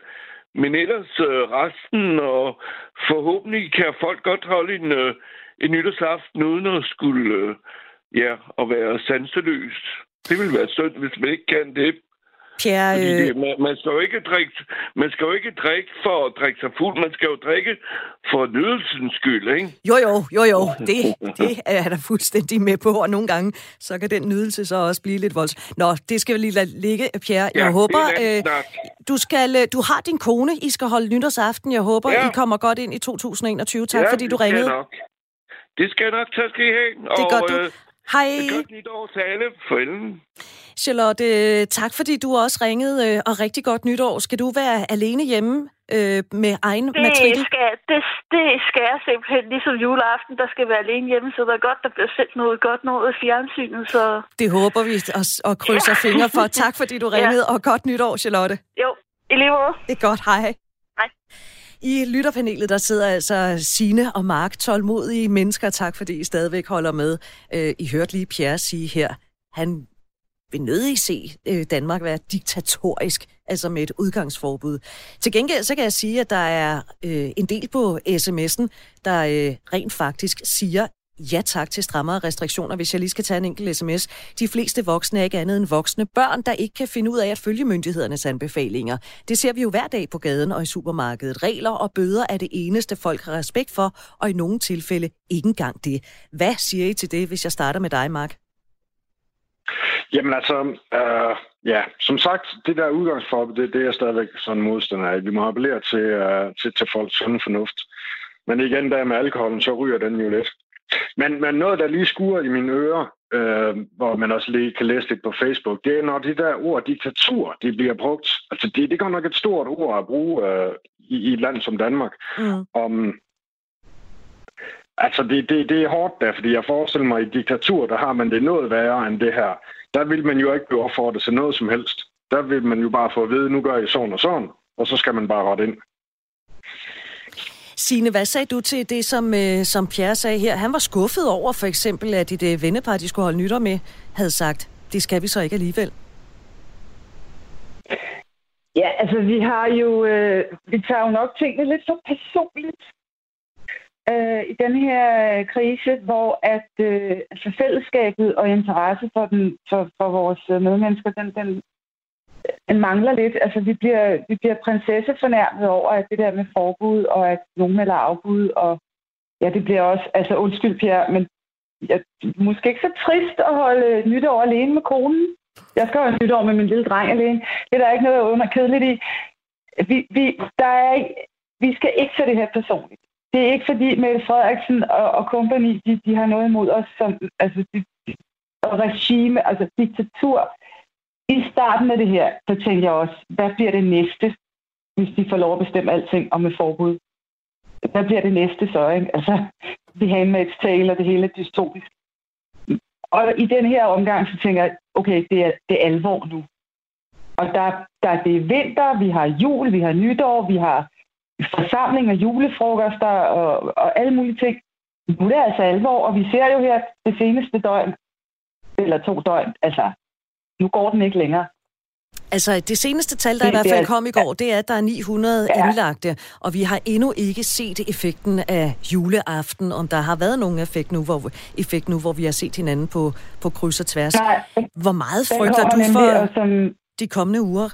Men ellers øh, resten, og forhåbentlig kan folk godt holde en, øh, en nytårsaften uden at skulle, øh, ja, at være sanseløs. Det vil være synd, hvis man ikke kan det. Pierre, Fordi øh, det, man, man, skal jo ikke drikke, man skal jo ikke drikke for at drikke sig fuld. Man skal jo drikke for nydelsens skyld, ikke? jo jo, jo jo, det, det er jeg da fuldstændig med på, og nogle gange, så kan den nydelse så også blive lidt voldsom. Nå, det skal vi lige lade ligge, Pierre. Jeg Ja, håber, er en anden øh, du, skal, øh, du har din kone, I skal holde nytårsaften. Jeg håber, Ja. I kommer godt ind i 2021. Tak, ja, fordi du jeg ringede. Nok. Det skal jeg nok. Tak skal I have. Det og, gør du. Øh, Hej. godt nytår til alle. Farvel. Charlotte, øh, tak fordi du også ringede, øh, og rigtig godt nytår. Skal du være alene hjemme øh, med egen Det matrikel? skal, det, det skal jeg simpelthen, ligesom juleaften, der skal være alene hjemme, så det er godt, der bliver sendt noget godt noget i fjernsynet, så Det håber vi og, og krydser fingre for. Tak fordi du ringede, og godt nytår, Charlotte. jo, i lige måde. Det er godt, hej. Hej. I lytterpanelet, der sidder altså Sine og Mark, tålmodige mennesker. Tak, fordi I stadigvæk holder med. Øh, I hørte lige Pierre sige her, han vil nødig se øh, Danmark være diktatorisk, altså med et udgangsforbud. Til gengæld så kan jeg sige, at der er øh, en del på sms'en, der øh, rent faktisk siger, ja tak til strammere restriktioner, hvis jeg lige skal tage en enkelt sms. De fleste voksne er ikke andet end voksne børn, der ikke kan finde ud af at følge myndighedernes anbefalinger. Det ser vi jo hver dag på gaden og i supermarkedet. Regler og bøder er det eneste, folk har respekt for, og i nogle tilfælde ikke engang det. Hvad siger I til det, hvis jeg starter med dig, Mark? Jamen altså, øh, ja, som sagt, det der udgangsforbud, det, det er jeg stadigvæk sådan modstander af. Vi må appellere til, øh, til, til folks sunde fornuft. Men igen, der med alkoholen, så ryger den jo lidt. Men, men noget, der lige skuer i mine ører, øh, hvor man også lige kan læse det på Facebook, det er, når de der ord diktatur, de bliver brugt. Altså, det, det er godt nok et stort ord at bruge øh, i, i et land som Danmark. Mm. Om, altså, det, det, det er hårdt der, fordi jeg forestiller mig, at i diktatur, der har man det noget værre end det her. Der vil man jo ikke blive opfordret til noget som helst. Der vil man jo bare få at vide, nu gør I sådan og sådan, og så skal man bare rette ind. Signe, hvad sagde du til det, som, øh, som Pierre sagde her? Han var skuffet over for eksempel, at dit øh, vennepar, de skulle holde nytår med, havde sagt, det skal vi så ikke alligevel. Ja, altså vi har jo, øh, vi tager jo nok tingene lidt for personligt øh, i den her krise, hvor at øh, altså fællesskabet og interesse for, den, for, for vores øh, medmennesker, den den Øh, mangler lidt. Altså, vi bliver, vi bliver prinsessefornærmet over at det der med forbud, og at nogen melder afbud, og ja, det bliver også, altså undskyld Pierre, men jeg, måske ikke så trist at holde nytår alene med konen. Jeg skal holde nytår med min lille dreng alene. Det er der ikke noget under kedeligt i. Vi, vi, der er, vi skal ikke tage det her personligt. Det er ikke fordi Mette Frederiksen og, og company, de, de har noget imod os som altså, de, og regime, altså diktatur. I starten af det her, så tænkte jeg også, hvad bliver det næste, hvis de får lov at bestemme alting om et forbud? Hvad bliver det næste så, ikke? Altså, The Handmaid's Tale og det hele er dystopisk. Og i den her omgang, så tænker jeg, okay, det er, det er alvor nu. Og der, der det er vinter, vi har jul, vi har nytår, vi har forsamlinger, julefrokoster og, og alle mulige ting. Nu er det altså alvor, og vi ser jo her det seneste døgn, eller to døgn, altså, nu går den ikke længere. Altså, det seneste tal, der det, i hvert fald kom i går, det er, at der er 900 ja. indlagte, og vi har endnu ikke set effekten af juleaften, om der har været nogen effekt nu, hvor, effekt nu, hvor vi har set hinanden på, på kryds og tværs. Nej, hvor meget frygter du for som, de kommende uger?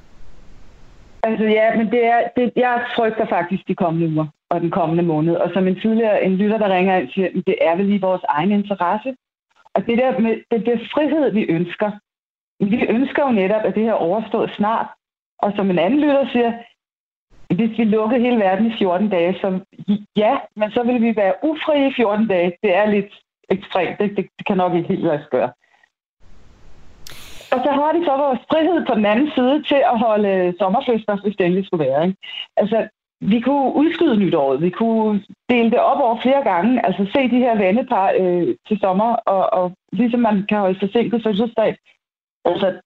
Altså ja, men det er, det, jeg frygter faktisk de kommende uger og den kommende måned. Og som en tidligere en lytter, der ringer ind, siger, det er vel i vores egen interesse. Og det der med det, det frihed, vi ønsker, vi ønsker jo netop, at det her overstået snart. Og som en anden lytter siger, hvis vi lukkede hele verden i 14 dage, så ja, men så ville vi være ufrie i 14 dage. Det er lidt ekstremt. Det, det, det kan nok ikke helt lade sig gøre. Og så har de så vores frihed på den anden side til at holde sommerfester, hvis det endelig skulle være. Ikke? Altså, vi kunne udskyde nytåret. Vi kunne dele det op over flere gange. Altså se de her vennepar øh, til sommer, og, og ligesom man kan holde forsinket fødselsdag, Altså,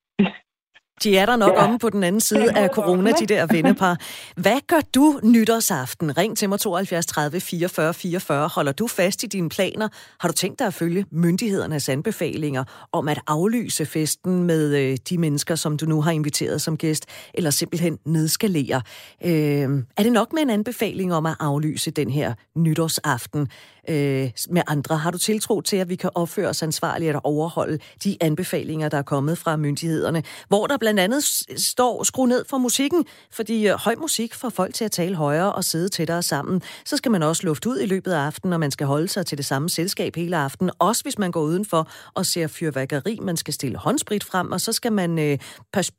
de er der nok ja. omme på den anden side af corona, de der vennepar. Hvad gør du nytårsaften? Ring til mig 72 30 44 44. Holder du fast i dine planer? Har du tænkt dig at følge myndighedernes anbefalinger om at aflyse festen med øh, de mennesker, som du nu har inviteret som gæst, eller simpelthen nedskalere? Øh, er det nok med en anbefaling om at aflyse den her nytårsaften? øh, med andre? Har du tiltro til, at vi kan opføre os ansvarligt og overholde de anbefalinger, der er kommet fra myndighederne? Hvor der blandt andet står, skru ned for musikken, fordi øh, høj musik får folk til at tale højere og sidde tættere sammen. Så skal man også lufte ud i løbet af aftenen, og man skal holde sig til det samme selskab hele aftenen. Også hvis man går udenfor og ser fyrværkeri, man skal stille håndsprit frem, og så skal man øh,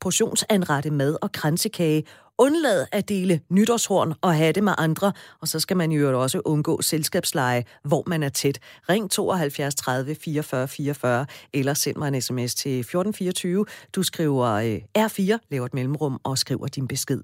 portionsanrette mad og kransekage undlad at dele nytårshorn og have det med andre, og så skal man jo også undgå selskabsleje, hvor man er tæt. Ring 72 30 44 44, eller send mig en sms til 1424. Du skriver øh, R4, laver et mellemrum og skriver din besked.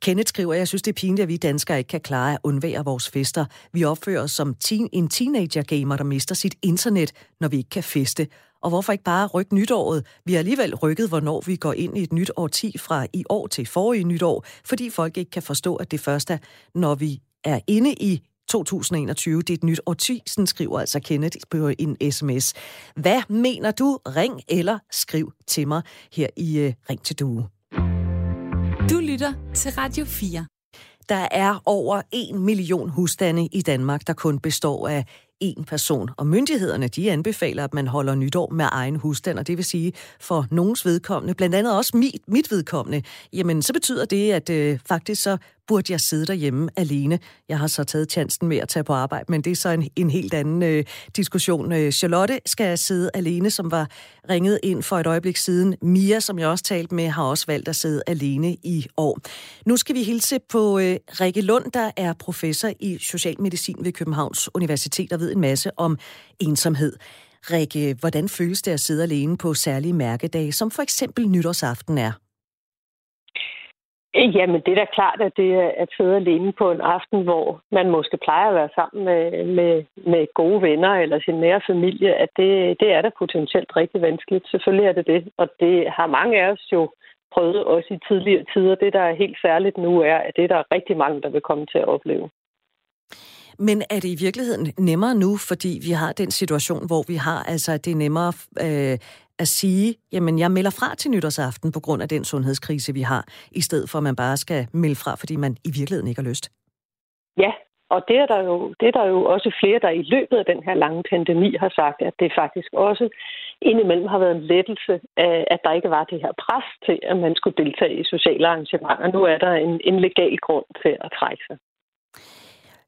Kenneth skriver, jeg synes det er pinligt, at vi danskere ikke kan klare at undvære vores fester. Vi opfører os som teen, en teenager-gamer, der mister sit internet, når vi ikke kan feste. Og hvorfor ikke bare rykke nytåret? Vi har alligevel rykket, hvornår vi går ind i et nyt årti fra i år til forrige nytår, fordi folk ikke kan forstå, at det første, når vi er inde i 2021. Det er et nyt årti, sådan skriver altså Kenneth på en sms. Hvad mener du? Ring eller skriv til mig her i uh, Ring til Due. Du lytter til Radio 4. Der er over en million husstande i Danmark, der kun består af en person. Og myndighederne, de anbefaler, at man holder nytår med egen husstand, og det vil sige for nogens vedkommende, blandt andet også mit, mit vedkommende, jamen så betyder det, at øh, faktisk så burde jeg sidde derhjemme alene. Jeg har så taget chancen med at tage på arbejde, men det er så en, en helt anden øh, diskussion. Øh, Charlotte skal sidde alene, som var ringet ind for et øjeblik siden. Mia, som jeg også talte med, har også valgt at sidde alene i år. Nu skal vi hilse på øh, Rikke Lund, der er professor i socialmedicin ved Københavns Universitet og ved en masse om ensomhed. Rikke, hvordan føles det at sidde alene på særlige mærkedage, som for eksempel nytårsaften er? Jamen, det er da klart, at det er at sidde alene på en aften, hvor man måske plejer at være sammen med, med, med gode venner eller sin nære familie, at det, det er da potentielt rigtig vanskeligt. Selvfølgelig er det det, og det har mange af os jo prøvet også i tidligere tider. Det, der er helt særligt nu, er, at det der er rigtig mange, der vil komme til at opleve. Men er det i virkeligheden nemmere nu, fordi vi har den situation, hvor vi har, altså det er nemmere øh, at sige, jamen jeg melder fra til nytårsaften på grund af den sundhedskrise, vi har, i stedet for at man bare skal melde fra, fordi man i virkeligheden ikke har lyst? Ja, og det er, der jo, det er der jo også flere, der i løbet af den her lange pandemi har sagt, at det faktisk også indimellem har været en lettelse, af, at der ikke var det her pres til, at man skulle deltage i sociale arrangementer. Nu er der en, en legal grund til at trække sig.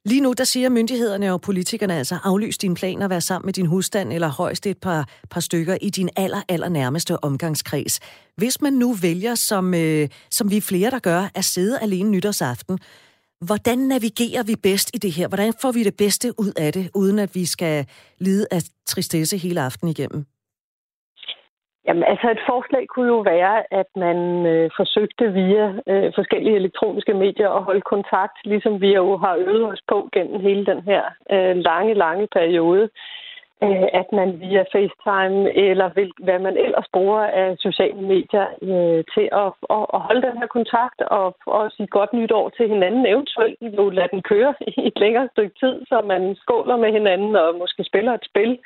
Lige nu, der siger myndighederne og politikerne altså, aflys dine planer, være sammen med din husstand eller højst et par, par stykker i din aller, aller nærmeste omgangskreds. Hvis man nu vælger, som, øh, som vi flere, der gør, at sidde alene nytårsaften, hvordan navigerer vi bedst i det her? Hvordan får vi det bedste ud af det, uden at vi skal lide af tristesse hele aften igennem? Jamen, altså et forslag kunne jo være, at man øh, forsøgte via øh, forskellige elektroniske medier at holde kontakt, ligesom vi jo har øvet os på gennem hele den her øh, lange, lange periode. Øh, at man via FaceTime eller vil, hvad man ellers bruger af sociale medier øh, til at, at, at holde den her kontakt og, og sige godt nytår til hinanden. Eventuelt jo lade den køre i et længere stykke tid, så man skåler med hinanden og måske spiller et spil.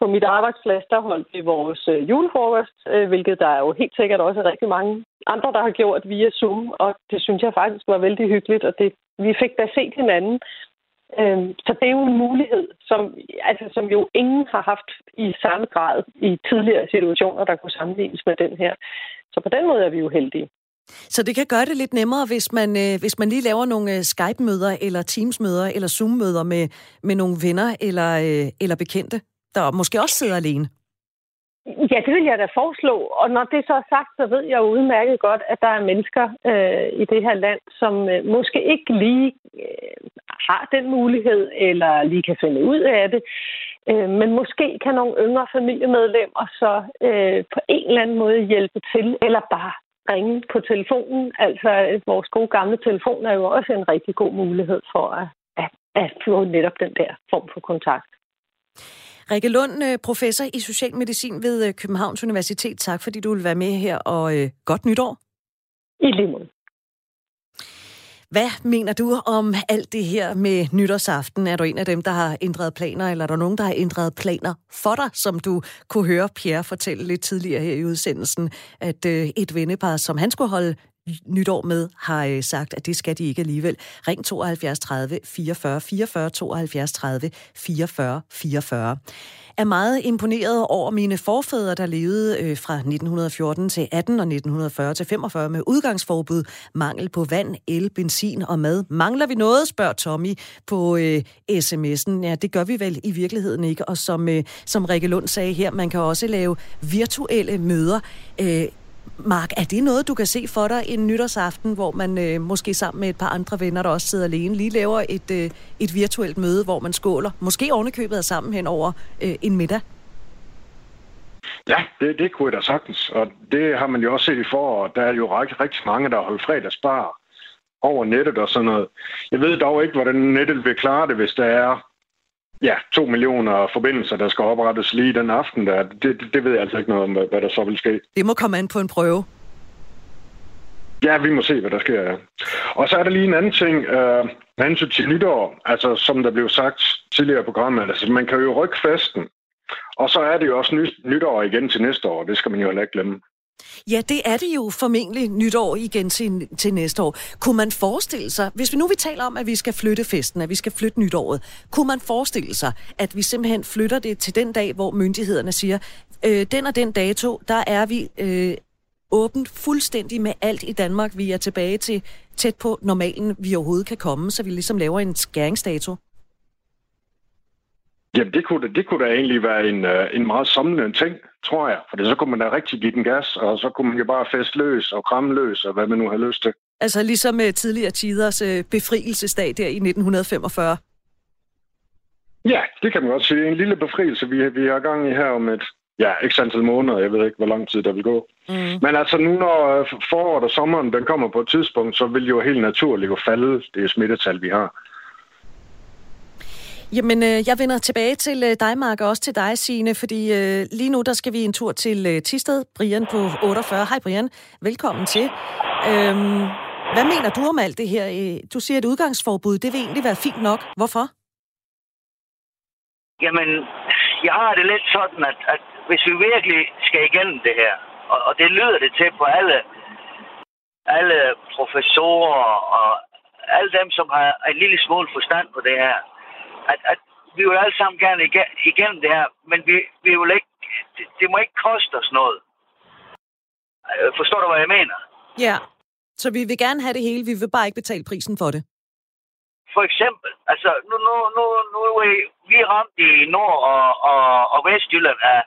På mit arbejdsplads, der holdt vi vores øh, julefrokost, øh, hvilket der er jo helt sikkert også rigtig mange andre, der har gjort via Zoom, og det synes jeg faktisk var vældig hyggeligt, og det, vi fik da set hinanden, øhm, så det er jo en mulighed, som, altså, som jo ingen har haft i samme grad i tidligere situationer, der kunne sammenlignes med den her. Så på den måde er vi jo heldige. Så det kan gøre det lidt nemmere, hvis man, øh, hvis man lige laver nogle øh, Skype-møder, eller Teams-møder, eller Zoom-møder med, med nogle venner eller, øh, eller bekendte, der måske også sidder alene. Ja, det vil jeg da foreslå. Og når det så er sagt, så ved jeg udmærket godt, at der er mennesker øh, i det her land, som øh, måske ikke lige øh, har den mulighed, eller lige kan finde ud af det. Øh, men måske kan nogle yngre familiemedlemmer så øh, på en eller anden måde hjælpe til, eller bare ringe på telefonen. Altså, vores gode gamle telefon er jo også en rigtig god mulighed for at, at, at få netop den der form for kontakt. Rikke Lund, øh, professor i socialmedicin ved øh, Københavns Universitet. Tak, fordi du vil være med her, og øh, godt nytår. I lige måde. Hvad mener du om alt det her med nytårsaften? Er du en af dem, der har ændret planer, eller er der nogen, der har ændret planer for dig, som du kunne høre Pierre fortælle lidt tidligere her i udsendelsen, at øh, et vennepar, som han skulle holde nytår med, har øh, sagt, at det skal de ikke alligevel. Ring 72 30 44 44 72 30 44 44 er meget imponeret over mine forfædre, der levede øh, fra 1914 til 18 og 1940 til 45 med udgangsforbud, mangel på vand, el, benzin og mad. Mangler vi noget, spørger Tommy på øh, sms'en. Ja, det gør vi vel i virkeligheden ikke. Og som, øh, som Rikke Lund sagde her, man kan også lave virtuelle møder. Øh, Mark, er det noget, du kan se for dig en nytårsaften, hvor man øh, måske sammen med et par andre venner, der også sidder alene, lige laver et, øh, et virtuelt møde, hvor man skåler? Måske ovenikøbet er sammen hen over øh, en middag? Ja, det, det kunne jeg da sagtens. Og det har man jo også set i foråret. Der er jo rigtig, rigtig mange, der har holdt fredagsbar over nettet og sådan noget. Jeg ved dog ikke, hvordan nettet vil klare det, hvis der er ja, to millioner forbindelser, der skal oprettes lige den aften. Der. Det, det, det ved jeg altså ikke noget om, hvad, hvad der så vil ske. Det må komme an på en prøve. Ja, vi må se, hvad der sker, ja. Og så er der lige en anden ting, øh, hensyn til nytår, altså som der blev sagt tidligere i programmet, altså man kan jo rykke festen, og så er det jo også ny, nytår igen til næste år, det skal man jo heller ikke glemme. Ja, det er det jo formentlig nytår igen til, til næste år. Kunne man forestille sig, hvis vi nu vi taler om, at vi skal flytte festen, at vi skal flytte nytåret, kunne man forestille sig, at vi simpelthen flytter det til den dag, hvor myndighederne siger, øh, den og den dato, der er vi øh, åbent fuldstændig med alt i Danmark. Vi er tilbage til tæt på normalen, vi overhovedet kan komme, så vi ligesom laver en skæringsdato. Jamen, det kunne, det kunne da egentlig være en, øh, en meget samlende ting, tror jeg. For så kunne man da rigtig give den gas, og så kunne man jo bare feste løs og kramme løs, og hvad man nu har lyst til. Altså ligesom med tidligere tiders øh, befrielsesdag der i 1945? Ja, det kan man også sige. En lille befrielse, vi, vi har gang i her om et ja, ikke antal måneder. Jeg ved ikke, hvor lang tid der vil gå. Mm. Men altså nu, når foråret og sommeren den kommer på et tidspunkt, så vil jo helt naturligt jo falde det smittetal, vi har. Jamen, øh, jeg vender tilbage til øh, dig, Mark, og også til dig, Signe, fordi øh, lige nu, der skal vi en tur til øh, Tisted. Brian på 48. Hej, Brian. Velkommen til. Øhm, hvad mener du om alt det her? Øh, du siger, at udgangsforbud, det vil egentlig være fint nok. Hvorfor? Jamen, jeg har det lidt sådan, at, at hvis vi virkelig skal igennem det her, og, og det lyder det til på alle, alle professorer og alle dem, som har en lille smule forstand på det her, at, at vi vil alle sammen gerne igennem det her, men vi, vi vil ikke det, det må ikke koste os noget. Øh, Forstår du, hvad jeg mener? Ja. Så vi vil gerne have det hele, vi vil bare ikke betale prisen for det. For eksempel, altså nu, nu, nu, nu er vi ramt i Nord- og, og, og Vestjylland af,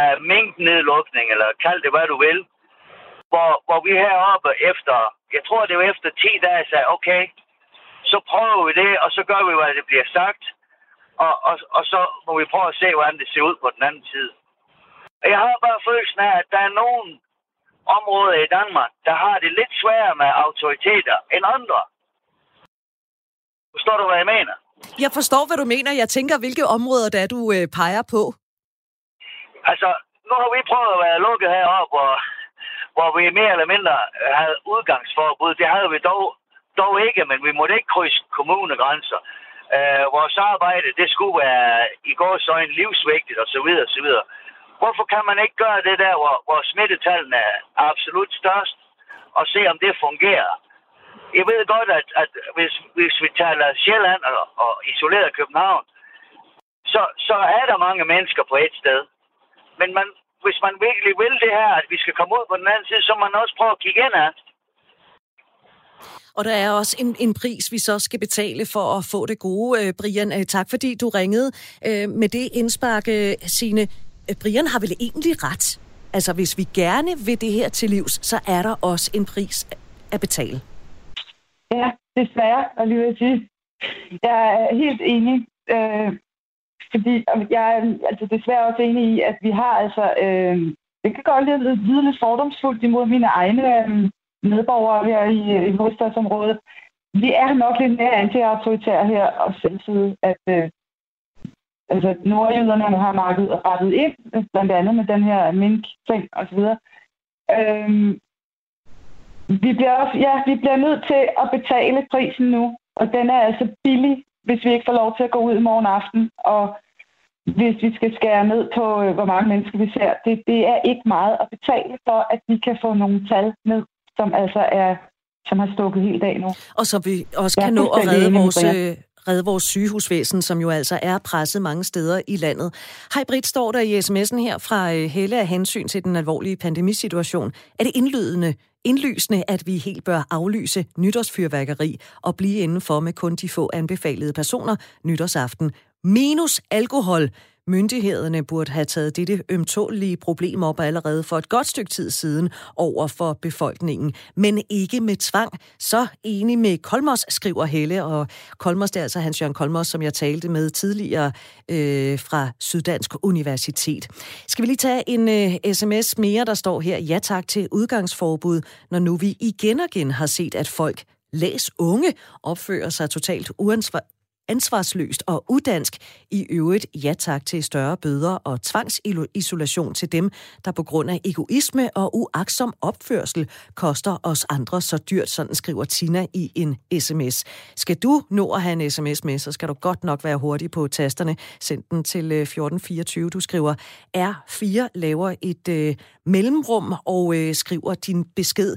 af mængdenedlukning, eller kald det hvad du vil, hvor, hvor vi heroppe efter, jeg tror det var efter 10 dage, sagde, okay, så prøver vi det, og så gør vi, hvad det bliver sagt, og, og, og så må vi prøve at se, hvordan det ser ud på den anden side. Og jeg har bare følelsen af, at der er nogle områder i Danmark, der har det lidt sværere med autoriteter end andre. Forstår du, hvad jeg mener? Jeg forstår, hvad du mener. Jeg tænker, hvilke områder det er, du øh, peger på. Altså, nu har vi prøvet at være lukket heroppe, hvor, hvor vi mere eller mindre havde udgangsforbud. Det havde vi dog, dog ikke, men vi måtte ikke krydse kommunegrænser. Øh, vores arbejde, det skulle være i går så en livsvigtigt osv. osv. Hvorfor kan man ikke gøre det der, hvor, hvor smittetallene er absolut størst, og se, om det fungerer? Jeg ved godt, at, at hvis, hvis vi taler Sjælland og, og isoleret København, så, så er der mange mennesker på et sted. Men man, hvis man virkelig vil det her, at vi skal komme ud på den anden side, så må man også prøve at kigge ind af. Og der er også en, en pris, vi så skal betale for at få det gode, øh, Brian. Øh, tak fordi du ringede øh, med det indspark, øh, Øh, Brian har vel egentlig ret? Altså, hvis vi gerne vil det her til livs, så er der også en pris at betale. Ja, desværre, og lige vil sige. Jeg er helt enig. Øh, fordi jeg er altså desværre også enig i, at vi har altså... Øh, det kan godt lyde, lyde lidt fordomsfuldt imod mine egne øh, medborgere her i, i hovedstadsområdet. Vi er nok lidt mere anti-autoritære her, og selvside, at øh, altså, nordjyderne har markedet rettet ind, blandt andet med den her mink-ting osv. Øhm, vi bliver, også, ja, vi bliver nødt til at betale prisen nu, og den er altså billig, hvis vi ikke får lov til at gå ud i morgen aften, og hvis vi skal skære ned på, øh, hvor mange mennesker vi ser. Det, det er ikke meget at betale for, at vi kan få nogle tal ned, som altså er som har stukket helt af nu. Og så vi også kan nå at redde vores, øh, redde vores sygehusvæsen, som jo altså er presset mange steder i landet. Hej Britt, står der i sms'en her fra øh, Helle af hensyn til den alvorlige pandemisituation. Er det indlydende, indlysende, at vi helt bør aflyse nytårsfyrværkeri og blive indenfor med kun de få anbefalede personer nytårsaften. Minus alkohol. Myndighederne burde have taget dette ømtålige problem op allerede for et godt stykke tid siden over for befolkningen, men ikke med tvang. Så enig med Kolmos, skriver Helle, og Kolmos, det er altså Hans Jørgen Kolmos, som jeg talte med tidligere øh, fra Syddansk Universitet. Skal vi lige tage en øh, sms mere, der står her, ja tak til udgangsforbud, når nu vi igen og igen har set, at folk læs unge opfører sig totalt uansvar, ansvarsløst og udansk. I øvrigt ja tak til større bøder og tvangsisolation til dem, der på grund af egoisme og uaksom opførsel koster os andre så dyrt, sådan skriver Tina i en sms. Skal du nå at have en sms med, så skal du godt nok være hurtig på tasterne. Send den til øh, 1424. Du skriver R4, laver et øh, mellemrum og øh, skriver din besked.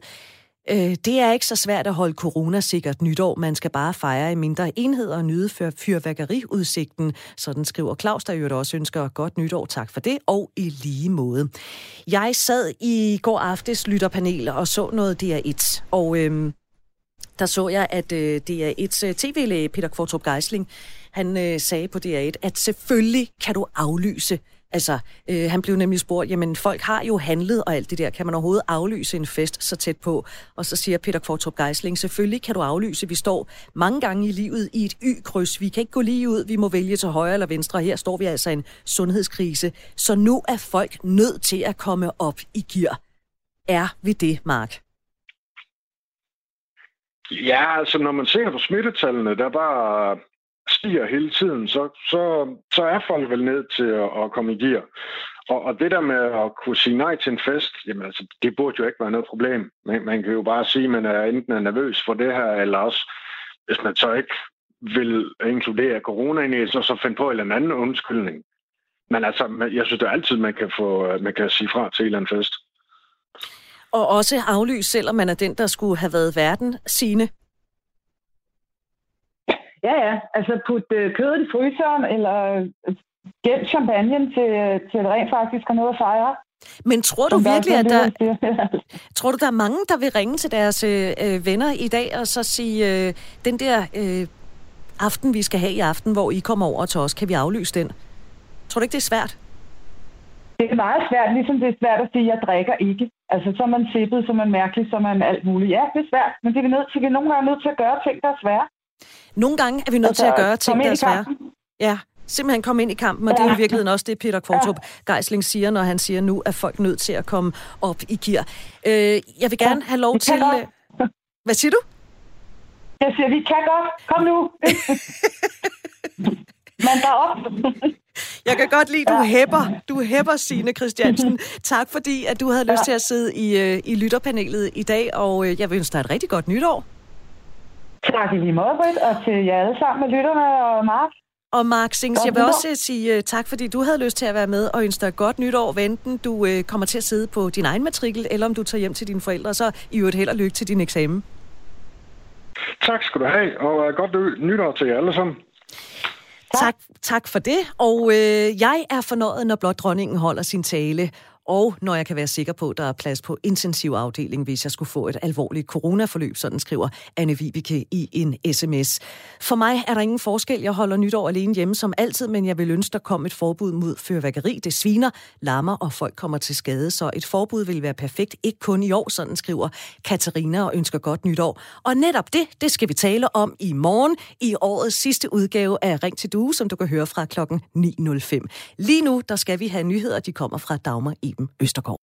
Øh, det er ikke så svært at holde corona-sikkert nytår. Man skal bare fejre i mindre enheder og nyde for fyrværkeriudsigten. Sådan skriver Claus, der jo også ønsker godt nytår. Tak for det, og i lige måde. Jeg sad i går aftes lytterpanel og så noget DR1, og øhm, der så jeg, at øh, DR1's øh, tv-læge Peter Kvartrup Geisling, han øh, sagde på DR1, at selvfølgelig kan du aflyse Altså, øh, han blev nemlig spurgt, jamen folk har jo handlet og alt det der, kan man overhovedet aflyse en fest så tæt på? Og så siger Peter Kvartrup Geisling, selvfølgelig kan du aflyse, vi står mange gange i livet i et y-kryds, vi kan ikke gå lige ud, vi må vælge til højre eller venstre, her står vi altså i en sundhedskrise, så nu er folk nødt til at komme op i gear. Er vi det, Mark? Ja, altså når man ser på smittetallene, der var stiger hele tiden, så, så, så er folk vel ned til at, at komme i gear. Og, og det der med at kunne sige nej til en fest, jamen altså, det burde jo ikke være noget problem. Man, man kan jo bare sige, at man er enten er nervøs for det her, eller også, hvis man så ikke vil inkludere corona i så, så finde på en eller anden undskyldning. Men altså, jeg synes det er altid, man kan, få, øh, man kan sige fra til en eller anden fest. Og også aflyse, selvom man er den, der skulle have været verden, sine Ja, ja. Altså putte øh, kødet i fryseren, eller øh, gemt champagne til, til rent faktisk at noget at fejre. Men tror du virkelig, at der, tror du, der er mange, der vil ringe til deres øh, øh, venner i dag og så sige, øh, den der øh, aften, vi skal have i aften, hvor I kommer over til os, kan vi aflyse den? Tror du ikke, det er svært? Det er meget svært, ligesom det er svært at sige, at jeg drikker ikke. Altså, så er man sippet, så er man mærkelig, så er man alt muligt. Ja, det er svært, men det er vi nødt til. Vi er nogle gange nødt til at gøre ting, der er svære. Nogle gange er vi nødt altså, til at gøre ting, der er svære. Ja, simpelthen komme ind i kampen, og ja. det er i virkeligheden også det, Peter Kvartrup ja. Geisling siger, når han siger nu, at folk er nødt til at komme op i gear. Øh, jeg vil gerne ja, have lov til... Godt. Øh, hvad siger du? Jeg siger, vi kan godt. Kom nu. Men der op. Jeg kan godt lide, du hæpper, du hæpper Signe Christiansen. Tak fordi, at du havde lyst til at sidde i, øh, i lytterpanelet i dag, og øh, jeg vil ønske dig et rigtig godt nytår. Tak i lige måde, Britt, og til jer alle sammen med lytterne og Mark. Og Mark Sings, jeg vil også sige uh, tak, fordi du havde lyst til at være med, og ønske dig godt nytår, enten du uh, kommer til at sidde på din egen matrikel, eller om du tager hjem til dine forældre, så i øvrigt held og lykke til din eksamen. Tak skal du have, og uh, godt nytår til jer alle sammen. Tak, tak for det. Og øh, jeg er fornøjet, når blot dronningen holder sin tale og når jeg kan være sikker på, at der er plads på intensivafdeling, hvis jeg skulle få et alvorligt coronaforløb, sådan skriver Anne Vibeke i en sms. For mig er der ingen forskel. Jeg holder nytår alene hjemme som altid, men jeg vil ønske, der kom et forbud mod fyrværkeri. Det sviner, lammer, og folk kommer til skade, så et forbud vil være perfekt, ikke kun i år, sådan skriver Katarina og ønsker godt nytår. Og netop det, det skal vi tale om i morgen i årets sidste udgave af Ring til Due, som du kan høre fra klokken 9.05. Lige nu, der skal vi have nyheder, de kommer fra Dagmar E. Iben Østergaard.